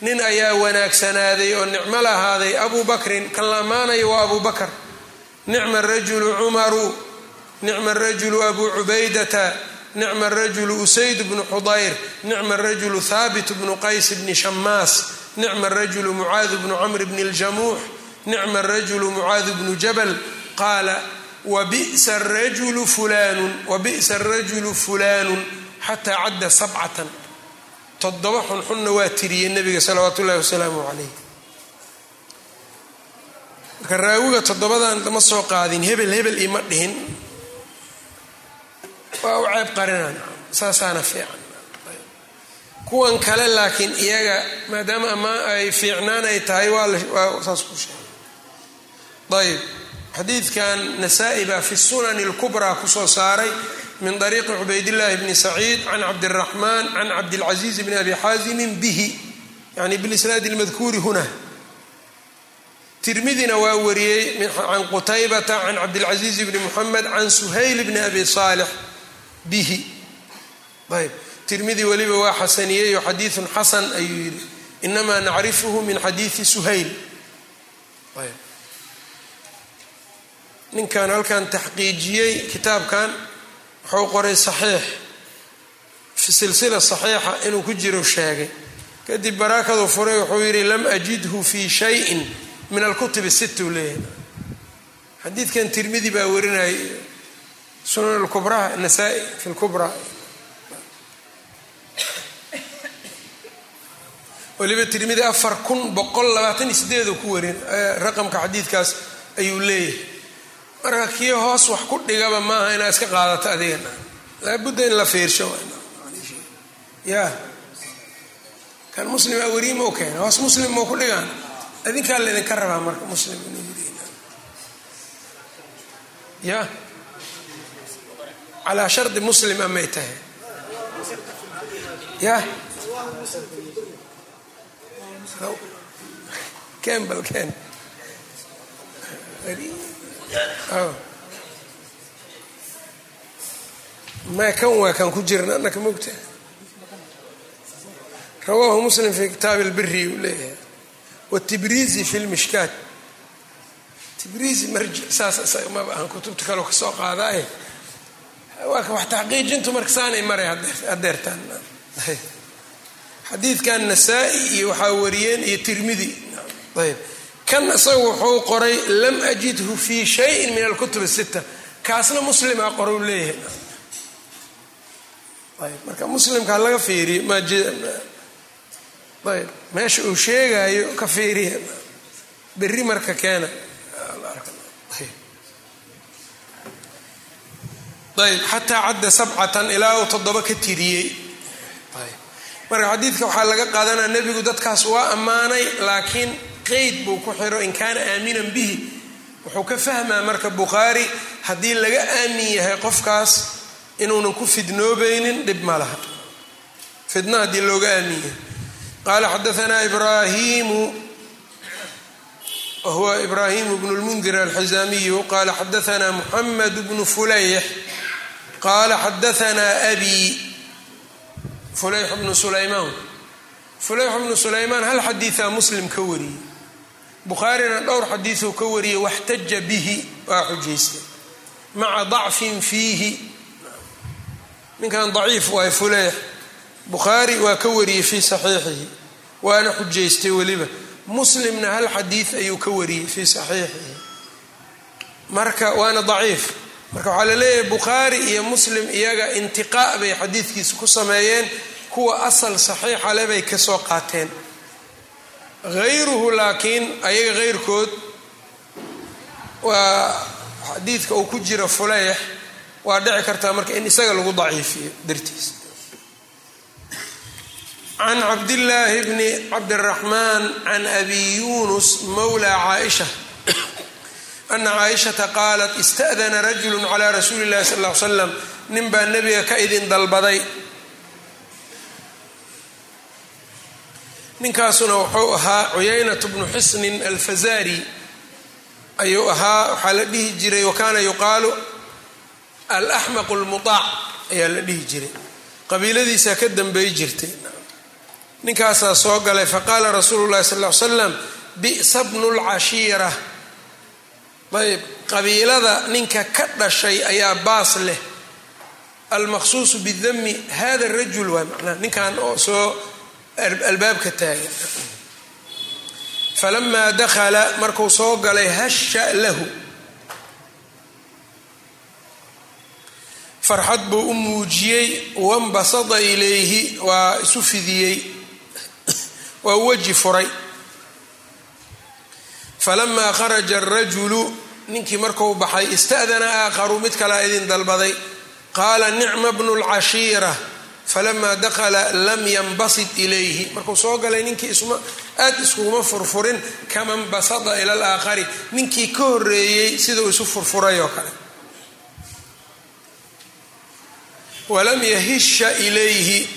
nin ayaa wanaagsanaaday oo nicmo lahaaday abu bakrin kan la ammaanayo waa abu bakr nicma rajulu cumaru nicma rajulu abu cubaydata nicma rajulu usayd bnu xudayr nicma rajulu haabit bnu qays bni shamaas nicma rajulu mucaad bnu camr bni ljamuux nicma rajulu mucaad bnu jabal. Qaala wabisa rajulu fulanun wabi'sa rajulu fulaanun xataa cadda sabcatan toddoba xunxunna waa tiriyey nabiga salawaatu ullahi wasalaamu calayh. Marka raawiga toddobadan lama soo qaadin hebel hebel ima dhihin. Waa u ceeb qarinaan saasaana fiican. Kuwan kale laakiin iyaga maadaama ama ay fiicnaan ay tahay waa saas ku sheegay. Ayb xadiidkan nasaa-i baa fi sunani اlkubraa ku soo saaray min ariiqi cubaydillaahi bni saciid can cabdiraxmaan can cabdilcaziiz bni abi xaasimin bihi yani bilisnaadi lmadkuuri huna tirmidina waa wariyey can qutaybata can cabdilcaziiz bni muxamed can suhayl bni abi saalix bihi ayb tirmidi weliba waa xasaniyeyo xadiidun xasan ayuu yidhi inamaa nacrifuhu min xadiidi suhayl ninkan halkan taxqiijiyey kitaabkan wuxuu qoray saxiix. Fi silsila saxiixa inuu ku jiro sheegay. Kadib baraakadu furay wuxuu yidhi lam ajidhu fi shayin min alkutub sit u leeyahay. Xadiidkan tirmidi baa warinayay. Sunan lkubraa nasaa-i fi lkubraa weliba tirmidi afar kun boqol labaatan iyo ku warin raqamka xadiidkaas ayuu leeyahay marka kii hoos wax ku dhigaba maaha inaad iska qaadato adigana. Laabudda in la fiirsho ya. Kan muslim a weriye mau keena hoos muslim mau ku dhigaan? Adinkaa laydinka rabaa marka muslim ya. Calaa shardi muslim amay tahay. Ya. Ken bal ken ma kan waa kan ku jirna anaka mogta rawaahu muslim fi kitaabi اlbiri uu leeyahay. Wtibrizi fi lmishkaat tibrizi marjic saas maba ahan kutubta kaleo ka soo qaadaaye waa wax taxqiijintu marka saanay maray hadeertaan xadiidkan nasaa-i iyo waxaa wariyeen iyo tirmidi. Ayb kan isaga wuxuu qoray lam ajidhu fi shayin min alkutub asita kaasna muslimaa qoru leeyahay. Ayb marka muslimkaa laga fiiriyo ayb meesha uu sheegayo ka fiiriya berri marka keena. Ayb xataa cadda sabcatan ilaa uu toddoba ka tiriyey. Marka xadiidka waxaa laga qaadanaya nebigu dadkaas waa ammaanay laakiin qeyd buu ku xiro in kaana aaminan bihi. Wuxuu ka fahmaa marka bukhaari haddii laga aamin yahay qofkaas inuunan ku fidnoobaynin dhib ma laha. Fidna haddii looga aamin yahay. Qaala xadaanaa ibraahimu wahuwa ibraahimu bnu lmundir alxizaamiyu qaala xadaanaa muxamed bnu fulayx qaala xadaanaa abi fulayx bnu sulaymaan. Fulayx bnu sulaymaan hal xadiiaa muslim ka wariyey bukhaarina dhowr xadiiuu ka wariyey waxtaja bihi waa xujaystay. Maca dacfin fiihi. Ninkan daciif waay fulayx bukhaari waa ka wariyey fii saxiixihi waana xujaystay weliba. Muslimna hal xadiid ayuu ka wariyey fii saxiixihi. Marka waana daciif. Marka waxaa la leeyahay bukhaari iyo muslim iyaga intiqaa bay xadiidkiisa ku sameeyeen kuwa asal saxiixa le bay ka soo qaateen hayruhu laakiin ayaga heyrkood waa xadiidka uu ku jira fuleyx waa dhici kartaa marka in isaga lagu daciifiyo dartiis can cabdillaahi bni cabdiraxmaan can abi yunus mawla caaisha ana caaishata qaalat ista'dana rajulu calaa rasuuli llahi sal l slam nin baa nebiga ka idin dalbaday ninkaasuna wuxuu ahaa cuyaynatu bnu xisnin alfazari ayuu ahaa waxaa la dhihi jiray wakaana yuqaalu alaxmaq lmutaac ayaa la dhihi jiray. Qabiiladiisaa ka dambey jirtay. Ninkaasaa soo galay faqaala rasuulu llahi sal l slam bi'sa bnu lcashiira ayb qabiilada ninka ka dhashay ayaa baas leh. Almaqsuusu bidami hada rajul waa macnaha ninkan oo soo albaabka taagan. Falamaa dakhala markuu soo galay hasha lahu. Farxad buu u muujiyey wambasada ilayhi waa isu fidiyey waa weji furay. Falamaa kharaja arajulu ninkii marku baxay ista'dana aakharu mid kalaa idin dalbaday. Qaala nicma bnu lcashiira falamaa dakala lam yanbasid ilayhi markuu soo galay ninkii isma aad iskuguma furfurin kama nbasada ila alaakhari ninkii ka horeeyey siduu isu furfuray oo kale walam yahisha ilayhi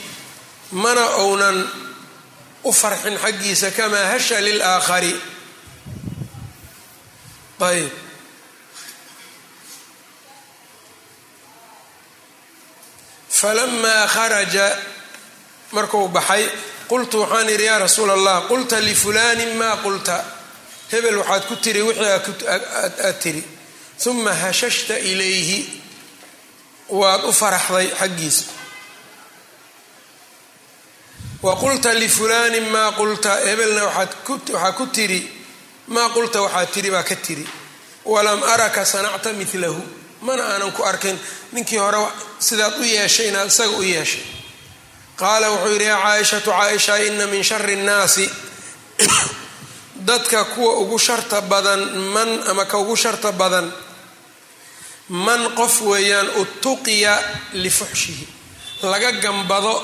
mana ounan u farxin xaggiisa kamaa hasha lilaakhari ayb falamaa kharaja markuu baxay qultu waxaan idhi yaa rasuula allah qulta lifulaanin maa qulta hebel waxaad ku tiri wixii aad tiri uma hashashta ilayhi waad u faraxday xaggiisa wa qulta lifulaanin maa qulta hebelna waxaa ku tiri maa qulta waxaad tiri baa ka tiri walam araka sanacta milahu mana aanan ku arkin ninkii hore sidaad u yeeshay inaad isaga u yeeshay. Qaala wuxuu yidhi yaa caaishatu caaisha ina min shari nnaasi dadka kuwa ugu sharta badan man ama ka ugu sharta badan man qof weeyaan utuqiya lifuxshihi laga gambado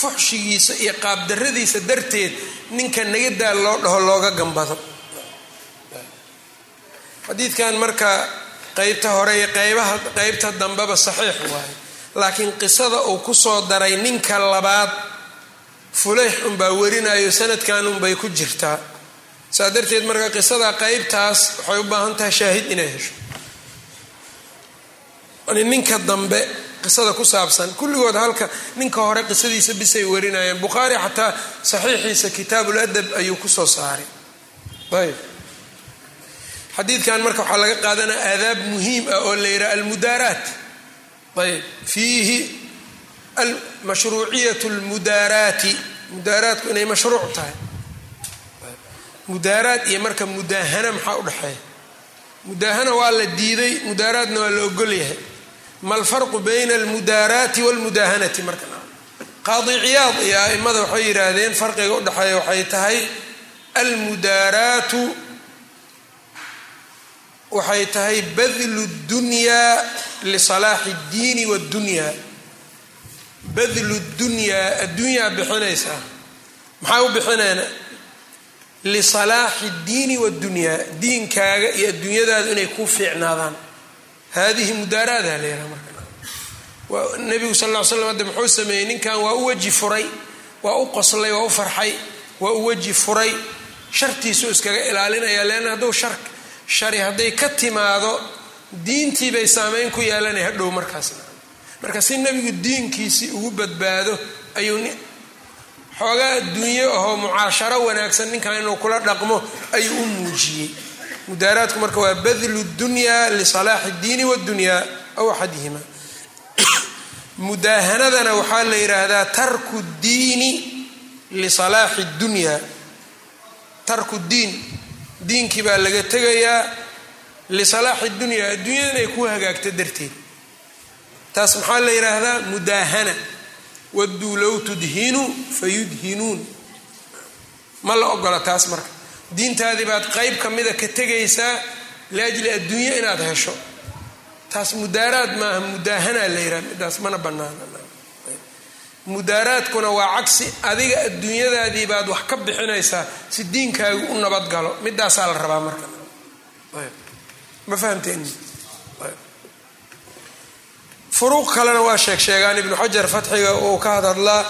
fuxshigiisa iyo qaabdaradiisa darteed ninka nagadaa loo dhaho looga gambado. Xadiidkan marka qeybta hore iyo qeybaha qeybta dambeba saxiix waaye laakiin qisada uu ku soo daray ninka labaad fuleyx unbaa werinayo sanadkan unbay ku jirtaa. Saa darteed marka qisada qeybtaas waxay u baahan tahay shaahid inay hesho. Ninka dambe qisada ku saabsan kulligood halka ninka hore qisadiisa bisay warinayeen. Bukhaari xataa saxiixiisa kitaabul adab ayuu ku soo saaray. Ayb xadiidkan marka waxaa laga qaadanaya aadaab muhiim ah oo la yidhaha almudaaraat. Ayb fiihi mashruuciyat lmudaaraati mudaaraatku inay mashruuc tahay. Mudaaraad iyo marka mudaahana maxaa udhexeeya mudaahana waa la diiday mudaaraadna waa la ogol yahay. Ma alfarqu bayna almudaaraati walmudaahanati marka. Qaadi ciyaad iyo aimada waxay yidhaahdeen farqiga udhexeeya waxay tahay almudaaraatu waxay tahay badlu dunyaa lisalaaxi اddiini waddunyaa badlu dunyaa addunyaa bixinaysaa maxaa u bixinayna? Lisalaaxi اddiini waddunyaa diinkaaga iyo adduunyadaadu inay ku fiicnaadaan. Haadihi mudaaraada la yhaha marka. Nabigu sal ll ly slam hadde muxuu sameeyey ninkan waa u weji furay waa u qoslay waa u farxay waa u weji furay. Shartiisuu iskaga ilaalinaya leanna hadduu shar shari hadday ka timaado diintii bay saameyn ku yeelanay hadhow markaasna marka si nebigu diinkiisii ugu badbaado ayuu xoogaa adduunyo ahoo mucaasharo wanaagsan ninkan inuu kula dhaqmo ayuu u muujiyey. Mudaaraadku marka waa badlu dunyaa lisalaaxi اddiini waddunyaa aw axadihima. Mudaahanadana waxaa la yidhaahdaa tarku diini lisalaaxi اddunyaa tarku diin diinkii baa laga tegayaa lisalaaxi dunyaa adduunyada inay ku hagaagto darteed. Taas maxaa la yidhaahdaa? Mudaahana. Wadduu low tudhinuu fayudhinuun ma la ogola taas marka. Diintaadii baad qeyb ka mida ka tegaysaa liajli adduunye inaad hesho. Taas mudaaraad maaha mudaahanaa la yidhaha. Midaas mana banaana mudaaraadkuna waa cagsi. Adiga adduunyadaadii baad wax ka bixinaysaa si diinkaagu u nabadgalo midaasaa la rabaa marka. Ma fahamteen? Furuuq kalena waa sheeg sheegaan ibnu xajar fatxiga uu ka hadadlaa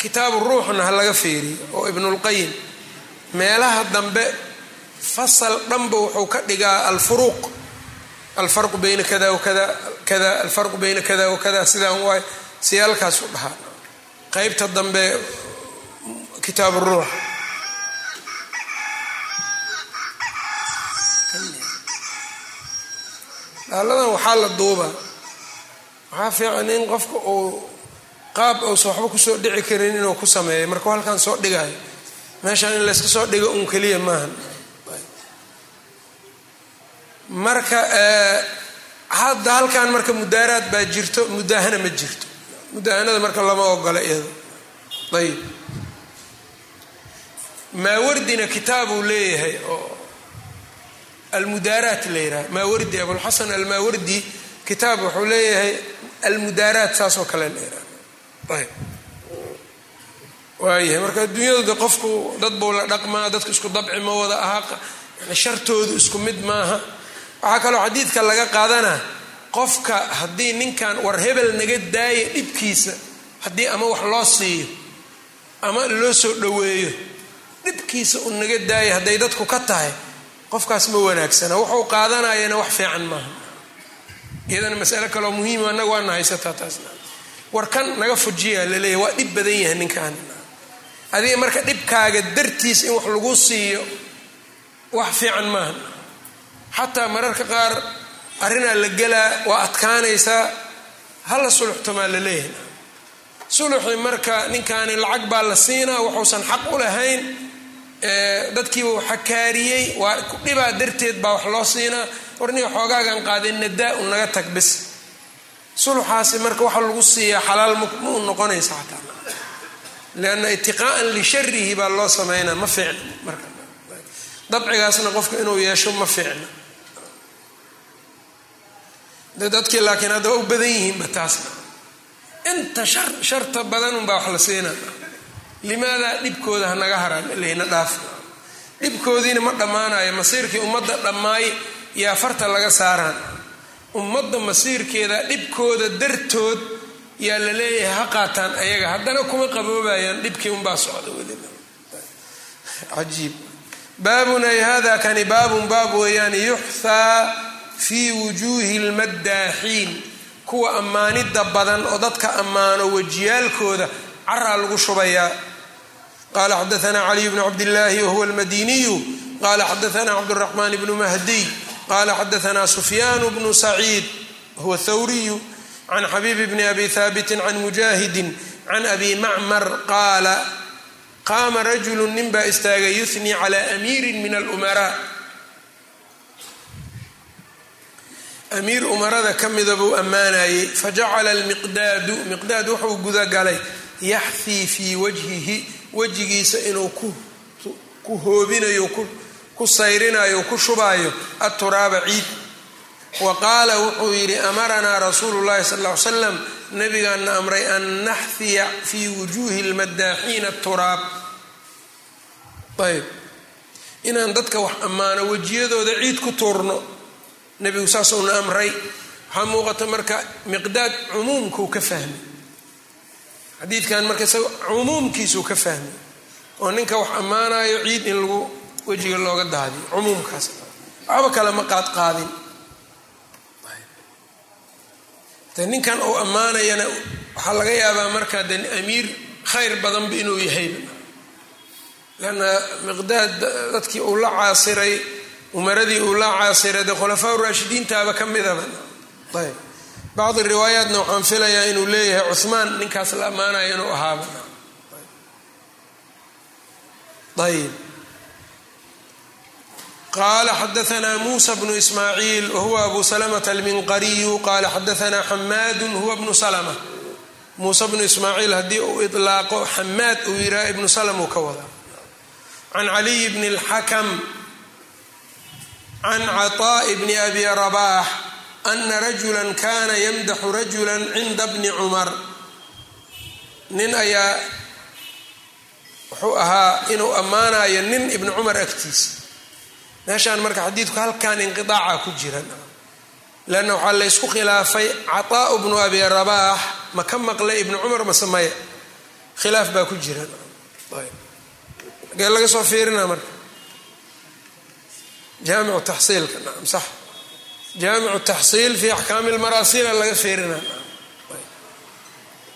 kitaabu ruuxna ha laga feeriyo oo ibnulqayim meelaha dambe fasal dhanba wuxuu ka dhigaa alfuruuq alfarqu bayna kada wakada kada alfarqu bayna kada wakada sidaan waay siyaalkaas u dhahaa qeybta dambe kitaab ruux daaladan waxaa la duubaa waxaa fiican in qofka uu qaab uusa waxba ku soo dhici karin inuu ku sameeyo markuu halkan soo dhigayo meeshaan in layska soo dhigo un keliya maahan marka hadda halkan marka mudaaraad baa jirto mudaahana ma jirto. Mudaahanada marka lama ogola iyado ayib. Maawardina kitaabuu leeyahay oo almudaaraat la yidhaha maawardi abulxasan almaawardi kitaab wuxuu leeyahay almudaaraat saasoo kale ayb waayahay marka adduunyadu qofku dad buu la dhaqmaa dadku isku dabci ma wada aha yani shartoodu isku mid maaha waxaa kaloo xadiidka laga qaadana qofka haddii ninkan war hebel naga daaya dhibkiisa haddii ama wax loo siiyo ama loo soo dhoweeyo dhibkiisa u naga daaya hadday dadku ka tahay qofkaas ma wanaagsana. Wuxuu qaadanayana wax fiican maaha. Iyadana masale kaloo muhiima annaga waana haysataa taasna war kan naga fujiya laleeyahy waa dhib badan yahay ninkan. Adiga marka dhibkaaga dartiis in wax lagu siiyo wax fiican maaha xataa mararka qaar arrinaa la gelaa waa adkaanaysaa hala suluxtamaa la leeyahay. Suluxi marka ninkaani lacag baa la siinaa wuxuusan xaq u lahayn dadkiiba u xakaariyey waa dhibaa darteed baa wax loo siinaa. Warniga xoogaagan qaaday nadaa u naga tag bis suluxaasi marka waxa lagu siiyaa xalaal ma noqonaysa xataa. Lianna itiqaa'an lisharihi baa loo sameynaa ma fiicna marka. Dabcigaasna qofka inuu yeesho ma fiicna dadkii laakiin hadda waa u badan yihiinba taasna inta shar sharta badanunbaa wax la siinaa limaadaa dhibkooda hanaga haraan leyna dhaaf. Dhibkoodiina ma dhammaanayo masiirkii ummadda dhammaay yaa farta laga saaraan. Ummadda masiirkeeda dhibkooda dartood yaa la leeyahay ha qaataan ayaga. Haddana kuma qaboobayaan dhibkii unbaa socda weliba. Cajiib. Baabun hada kani baabun baab weeyaan yuxhaa fii wujuuhi lmaddaaxiin kuwa ammaanidda badan oo dadka ammaano wejiyaalkooda caraa lagu shubayaa. Qala xadaana caliy bnu cabdillaahi wahuwa almadiniyu qala xadaana cabduraxmaan bnu mahdiy. Qala xadaana sufyaan bnu saciid huwa thawriyu can xabiib bni abi haabiti can mujaahidin can abi macmar qaala qaama rajulu nin baa istaagay yuhnii cala amiirin min alumaraa amiir umarada ka mida buu ammaanayey fajacala almiqdaadu miqdaad wuxuu gudagalay yaxhii fii wajhihi wejigiisa inuu ku hoobinayo ku sayrinayo ku shubaayo aturaaba ciid. Wa qaala wuxuu yidhi amaranaa rasuulu llahi sal ly slam nabigaana amray an naxhiya fii wujuuhi lmaddaaxiina turaab ayb inaan dadka wax ammaano wejiyadooda ciid ku tuurno nebigu saasuuna amray. Waxaa muuqata marka miqdaad cumuumkuu ka fahmay. Xadiidkan marka isaga cumuumkiisuu ka fahmay. Oo ninka wax ammaanayo ciid in lagu wejiga looga daadiyo cumuumkaas. Waxba kale ma qaad qaadin. De ninkan uu ammaanayana waxaa laga yaabaa marka de amiir khayr badanba inuu yahayba lanna miqdaad dadkii uu la caasiray umaradii uu la caasiray dee khulafaa raashidiintaaba ka midaba ayb. Bacdi riwaayaatna waxaan filayaa inuu leeyahay cuhmaan ninkaas la ammaanayo inuu ahaaba. Ayb. Qala xadaana musa bnu ismaaciil wahuwa abu salamata alminqariyu qala xadaana xamaadu huwa bnu salma muuse bnu ismaaciil haddii uu ilaaqo xamaad uu yidhaha ibnu salm uu ka wada. Can caliy bni اlxakam can caطaaءi bni abi rabax ana rajula kana yamdaxu rajula cinda bni cumar nin ayaa wuxuu ahaa inuu ammaanayo nin ibni cumar agtiisa meeshaan marka xadiidku halkan inqiaaca ku jira leanna waxaa laysku khilaafay caطaau bnu abi rabaax ma ka maqlay ibni cumar mase maya khilaaf baa ku jira agee laga soo fiirina marka jaamicu taxsiilka naam sax. Jaamicu taxsiil fi axkaami lmaraasila laga fiirina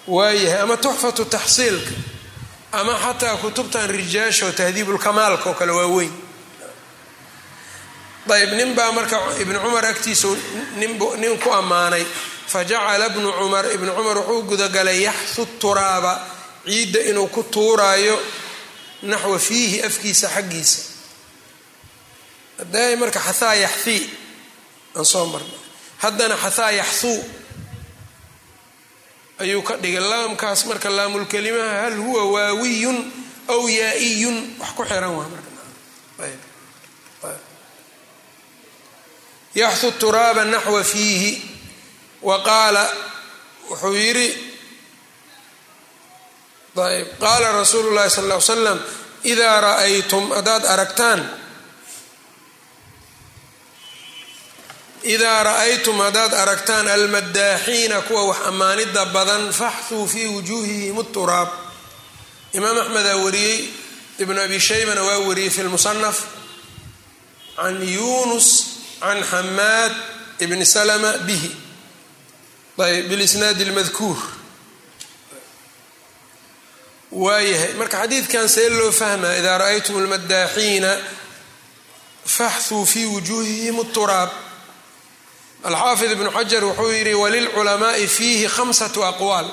waayahay ama tuxfatu taxsiilka ama xataa kutubtan rijaasha oo tahdiibulkamaalka oo kale waa weyn. Ayb nin baa marka ibni cumar agtiisa nin ku ammaanay. Fajacala bnu cumar ibnu cumar wuxuu gudagalay yaxhu turaaba ciidda inuu ku tuuraayo naxwa fiihi afkiisa xaggiisa hadday marka xahaa yaxhii aan soo marnay haddana xahaa yaxhuu ayuu ka dhigay laamkaas marka laamulkelimaha hal huwa waawiyun aw yaa-iyun wax ku xiran waa marka yaxhu turaaba naxwa fiihi wa qaala wuxuu yidhi ayb qaala rasuulu llahi sal ll ly slam idaa ra'aytum haddaad aragtaan idaa ra'aytum haddaad aragtaan almadaaxiina kuwa wax ammaanida badan faxuu fii wujuuhihim turaab imaam axmedaa wariyey ibnu abi shaybana waa wariyey fi lmusanaf can yunus can xamaad ibni salma bihi ayb bilisnaadi lmadkuur waayahay marka xadiidkan see loo fahmaa idaa ra'aytum almadaaxiina faxuu fii wujuuhihim turaab alxaafid ibnu xajar wuxuu yidhi walilculamaai fiihi khamsatu aqwaal.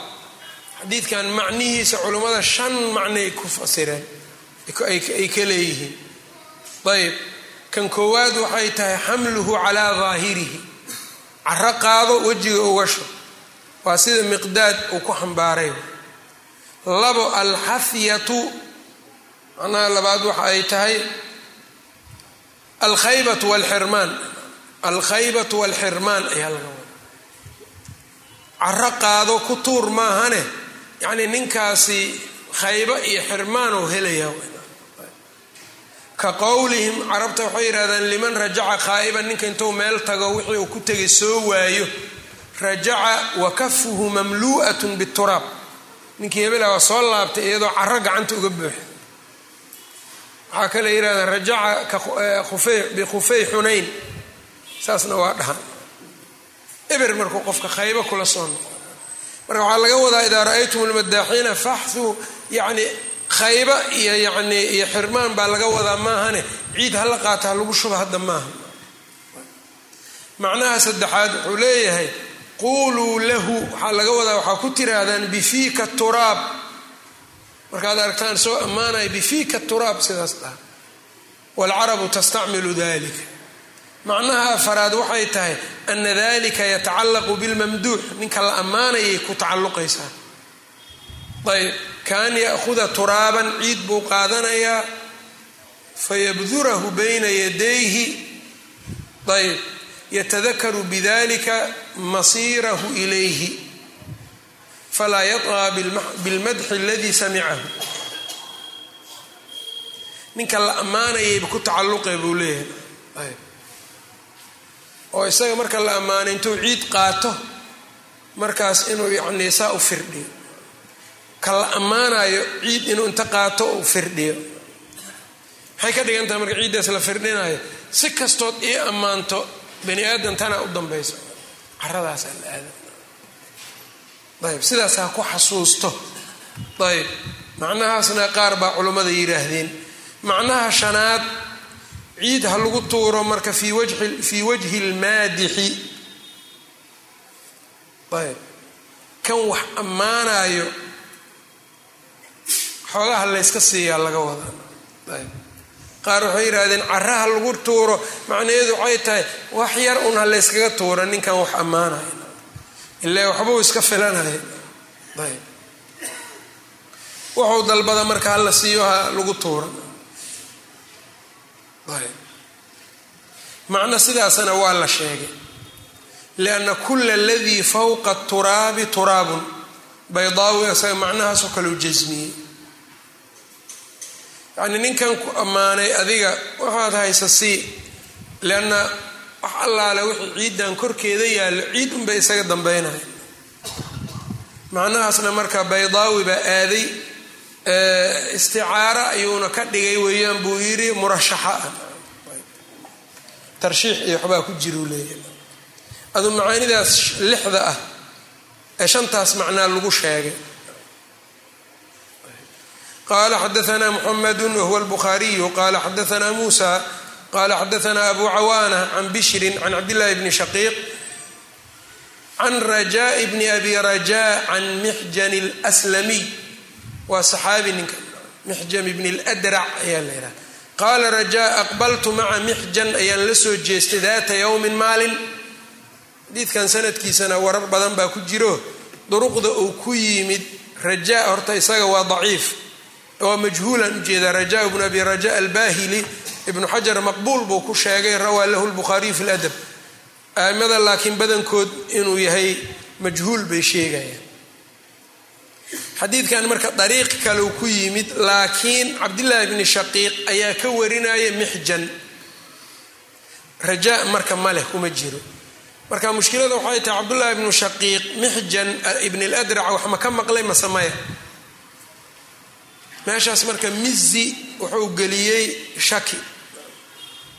Xadiidkan macnihiisa culummada shan macnay ku fasireen ay ka leeyihiin. Ayb kan koowaad waxay tahay xamluhu calaa daahirihi caro qaado wejiga ugasho waa sida miqdaad uu ku xambaaray labo alxafyatu macnaha labaad waxa ay tahay alkhaybatu walxirmaan alkhaybatu walxirmaan wada caro qaado ku tuur maahane yacnii ninkaasi khaybo iyo xirmaan oo helayaa ka qowlihim carabta waxay yidhahdaan liman rajaca khaa'iban ninka intuu meel tago wixii uu ku tegay soo waayo rajaca wa kafuhu mamlu'atun bituraab. Ninkii hebela waa soo laabtay iyadoo caro gacanta uga buuxa waxaa kale yidhahdaan rajaca bikhufey xunayn saasna waa dhahan eber markuu qofka khaybo kula soo noqo marka waxaa laga wadaa idaa ra'aytum almadaaxiina faxuu yani khayba iyo yani iyo xirmaan baa laga wadaa maahane. Ciid hala qaata ha lagu shuba hadda maaha. Macnaha saddexaad wuxuu leeyahay quuluu lahu. Waxaa laga wadaa waxaa ku tiraahdaan bifiika turaab. Markaad aragtaan soo ammaanaya bifiika turaab sidaas dhaha. Waalcarabu tastacmilu dalika macnaha afaraad waxay tahay ana dalika yatacallaqu bilmamduux. Ninka la ammaanayay ku tacalluqaysaa. Ayb kaan ya'huda turaaban ciid buu qaadanayaa fayabdurahu bayna yadayhi. Ayb yatadakaru bidalika masiirahu ilayhi falaa yaطaa bilmadxi aladii samicahu ninka la ammaanayayba ku tacalluqe buu leeyahay oo isaga marka la ammaanay intuu ciid qaato markaas inuu yacnii saa u firdhiyo. Ka la ammaanayo ciid inuu inta qaato u firdhiyo. Maxay ka dhigan tahay marka ciiddaas la firdhinayo si kastood ii ammaanto bani aadam tanaa u dambayso. Caradaasaa la aada ayb sidaas ha ku xasuusto. Ayb macnahaasna qaar baa culummada yidhaahdeen. Macnaha shanaad ciid ha lagu tuuro marka fii wajhi lmaadixi ayb. Kan wax ammaanayo xoogaha layska siiyaa laga wadaa. Ayb. Qaar waxay yidhahdeen caraha lagu tuuro. Macnaheedu waxay tahay wax yar un ha layskaga tuuro ninkan wax ammaanayo ilaa waxbuu iska filanaya ayb. Wuxuu dalbada marka hala siiyo ha lagu tuura macno sidaasana waa la sheegay. Lianna kula aladii fawqa turaabi turaabun. Baydaawi isaga macnahaasoo kaleu jasmiyey yacni ninkan ku ammaanay adiga waxaad haysa sii lianna wax allaale wixii ciiddan korkeeda yaallo ciid unbay isaga dambeynaya macnahaasna marka baydaawi baa aaday isticaaro ayuuna ka dhigay weeyaan buu yidhi murashaxa. Ah tarshiix iyo waxbaa ku jiruu leeyahay. Aduu macaanidaas lixda ah ee shantaas macnaa lagu sheegay. Qala xadaana muxamadu wahuwa albukhaariyu qala xadaana muusa qala xadaana abu cawaana can bishrin can cabdillahi bni shaqiiq can rajaa bni abi raja can mixjan اlslamiy waa saxaabi ninka mixjam ibni اldrac ayaa la yidhaha qaala rajaa aqbaltu maca mixjan ayaan la soo jeestay daata yowmin maalin. Xadiidkan sanadkiisana warar badan baa ku jiro. Duruqda uu ku yimid rajaa horta isaga waa daciif. Waa majhuulan u jeedaa rajaa bnu abi raja albahili ibnu xajar maqbuul buu ku sheegay rawaa lahu lbukhaariyu fi ladab aimada laakiin badankood inuu yahay majhuul bay sheegayaan xadiidkan marka dariiq kaleu ku yimid laakiin cabdillaahi bni shaqiiq ayaa ka warinaya mixjan. Rajaa marka maleh kuma jiro. Marka mushkilada waxay tahay cabdullaahi bnu shaqiiq mixjan ibn ladrac wax ma ka maqlay masamaya meeshaas marka mizi wuxuu geliyey shaki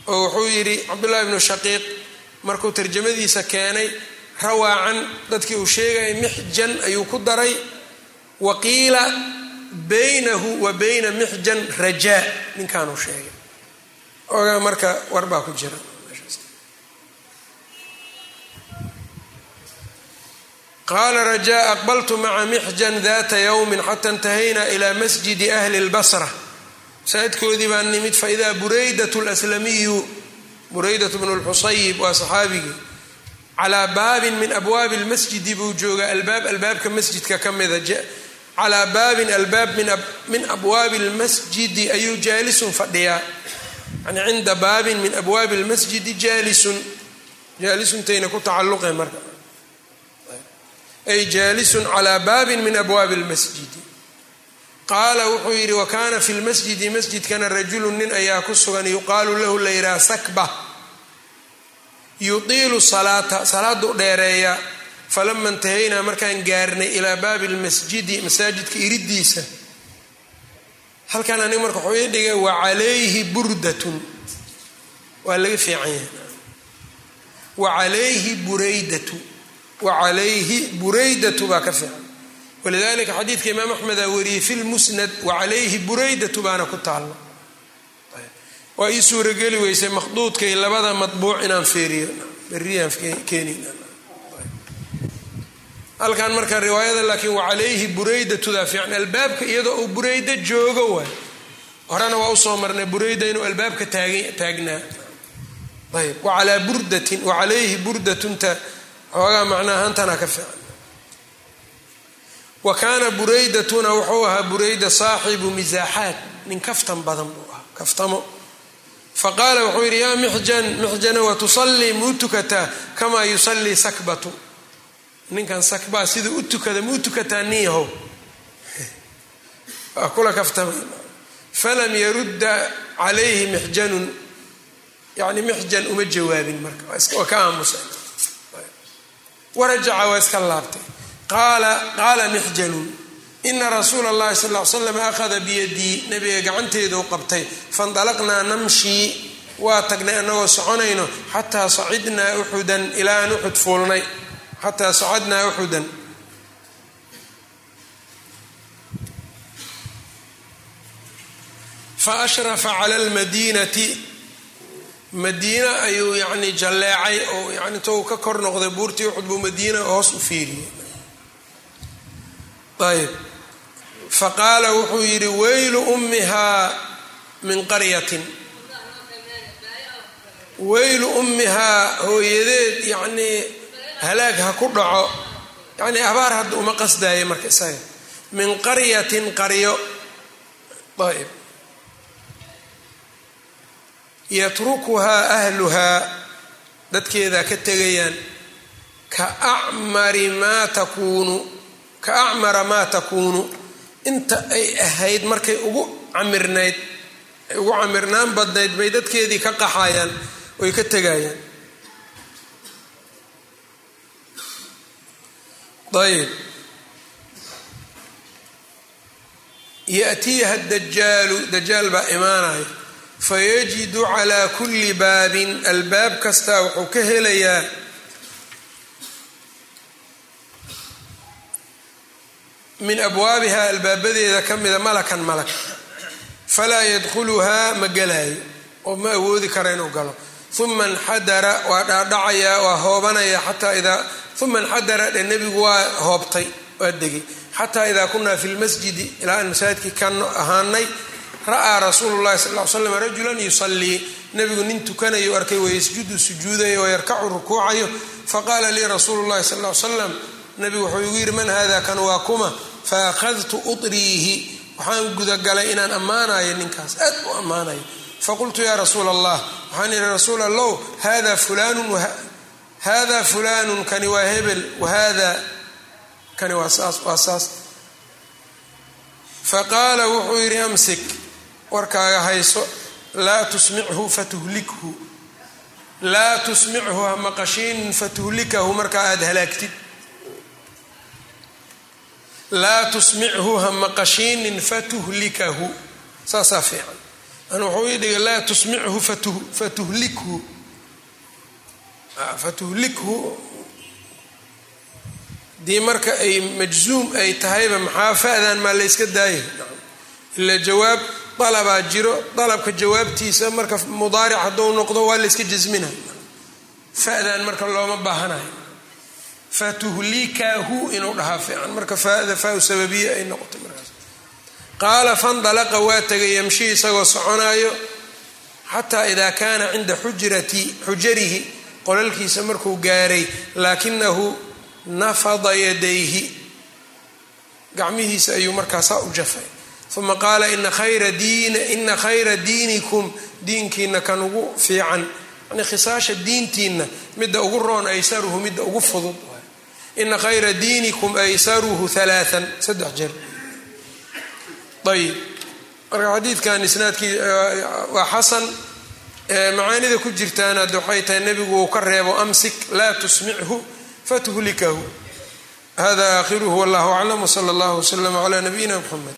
oo wuxuu yidhi cabdullaahi bnu shaqiiq markuu tarjamadiisa keenay rawaacan dadkii uu sheegayay mixjan ayuu ku daray wa qiila baynahu wa bayna mixjan rajaa ninkaanuu sheegay. Ogaa marka warbaa ku jira. Qaala rajaa aqbaltu maca mixjan data yowmin xata intahayna ila masjidi ahli lbasra masaajidkoodii baan nimid faidaa buraydat lslamiyu buraydat bnu lxusayib waa saxaabigii calaa baabin min abwaabi lmasjidi buu joogaa albaab albaabka masjidka ka mida calaa baabin albaab min abwaabi lmasjidi ayuu jaalisun fadhiyaa. Yani cinda baabin min abwaabi lmasjidi jaalisun. Jaalisuntayna ku tacalluqe marka. Ay jaalisun calaa baabin min abwaabi lmasjidi qaala wuxuu yidhi wa kaana fi lmasjidi masjidkana rajulun nin ayaa ku sugan. Yuqaalu lahu la yidhaha sakba. Yudiilu salaata salaadu dheereeya falama intahaynaa markaan gaarnay ilaa baabi lmasjidi masaajidka iridiisa halkan aniga marka wuxuu ii dhigay wa calayhi burdatun. Waa laga fiican yahay wa calayhi buraydatu. Wa calayhi buraydatu. Baa ka fiican walidalika xadiidka imaam axmeda wariyey fi lmusnad wa calayhi buraydatu baana ku taalla waa ii suurageli weysay makhduudkay labada matbuuc inaan feeriyo beriyaan keenin halkan marka riwaayada laakiin wa calayhi buraydatudaa fiican albaabka iyadoo uu buraydo joogo waay. Horena waa u soo marnay burayda inuu albaabka taagnaa. Ayb wacalaa burdatin wa calayhi burdatunta xoogaa macnaahantana ka fiican. Wa kaana buraydatuna wuxuu ahaa burayda saaxibu misaaxaat nin kaftan badan buu ahaa kaftamo. Faqaala wuxuu yidhi yaa mixjan mixjana wa tusallii muu tukataa kamaa yusallii sakbatu ninkan sakbaa siduu u tukada muu tukataa nin kula kaftama. Falam yarudda calayhi mixjanun. Yani mixjan uma jawaabin marka. Waa ka aamusa warajaca waa iska laabtay. Qaala mixjanun ina rasuula اllahi sal l slam akhada biyadii nabiga gacanteeduu qabtay. Faindalaqnaa namshii. Waa tagnay annagoo soconayno. Xataa sacidnaa uxudan ilaa aan uxud fuulnay xataa sacadnaa uxudan faashrafa cala lmadiinati madiina ayuu yani jalleecay oo yani intou ka kor noqday buurtii uxud buu madiina hoos u fiiriyey ayb faqaala wuxuu yidhi weylu ummihaa min qaryatin weylu ummihaa hooyadeed yacnii halaag ha ku dhaco. Yacnii abaar hadda uma qasdaaya marka isaga. Min qaryatin qaryo. Ayb yatrukuhaa ahluhaa. Dadkeedaa ka tegayaan ka acmari maa takuunu. Ka acmara maa takuunu. Inta ay ahayd markay ugu camirnayd ay ugu camirnaan badnayd bay dadkeedii ka qaxayaan oy ka tegayaan ayb yaأtiiha dajaalu dajaal baa imaanaya fayajidu calaa kulli baabin albaab kastaa wuxuu ka helayaa min abwaabiha albaabadeeda ka mida malakan malak falaa yadkhuluhaa ma gelaayo oo ma awoodi kara inuu galo uma nxadara waa dhaadhacayaa waa hoobanaya xataa idaa uma nxadara dhe nebigu waa hoobtay waa degay xataa idaa kunaa fi lmasjidi ilaa aan masaajidkii ka ahaanay ra'aa rasuulu llahi sal l slam rajulan yusallii nebigu nin tukanayo arkay wayasjudu sujuudayo wayarkacu rukuucayo faqaala lii rasuulu llahi sal l slam nebigu wuxuu igu yidhi man hada kan waa kuma faahadtu utriihi waxaan gudagalay inaan ammaanayo ninkaas aad u ammaanayo faqultu yaa rasuula allah waxaan idhi rasuul allow hada fulanun hada fulanun kani waa hebel wahada kani waa saas waa saas. Faqaala wuxuu yidhi amsik warkaaga hayso laa tusmichu fatuhlikhu laa tusmichu ha maqashiinin fatuhlikahu markaa aada halaagtid. Laa tusmichu ha maqashiinin fatuhlikahu. Saasaa fiican. An wuxuu ii dhigay laa tusmichu fatuhlikhu fatuhlikhu. Dii marka ay majzuum ay tahayba maxaa fa-dan maa la yska daayay ila jawaab dalabaa jiro dalabka jawaabtiisa marka mudaaric hadduu noqdo waa la yska jasmina fa-dan marka looma baahanayo fatuhlikahu inuu dhahaa fiican. Marka fada faa sababiya ay noqotay markaas. Qaala fandalaqa waa tegay yamshi isagoo soconaayo xataa idaa kaana cinda xujrati xujarihi qolalkiisa markuu gaaray laakinahu nafada yadayhi. Gacmihiisa ayuu markaasaa u jafay. Uma qaala ina khayra diinikum. Diinkiina kan ugu fiican. Yani khisaasha diintiina midda ugu roon aysaruhu midda ugu fudud. Ina khayra diinikum aysaruhu alaaan saddex jeer. Ayib marka xadiidkan isnaadkii waa xasan macaanida ku jirtaan hadda waxay tahay nebigu uu ka reebo amsik laa tusmichu fatuhlikahu. Hada aakhiruhu wallahu aclam wsala allahu wslama cla nabiyina mxamed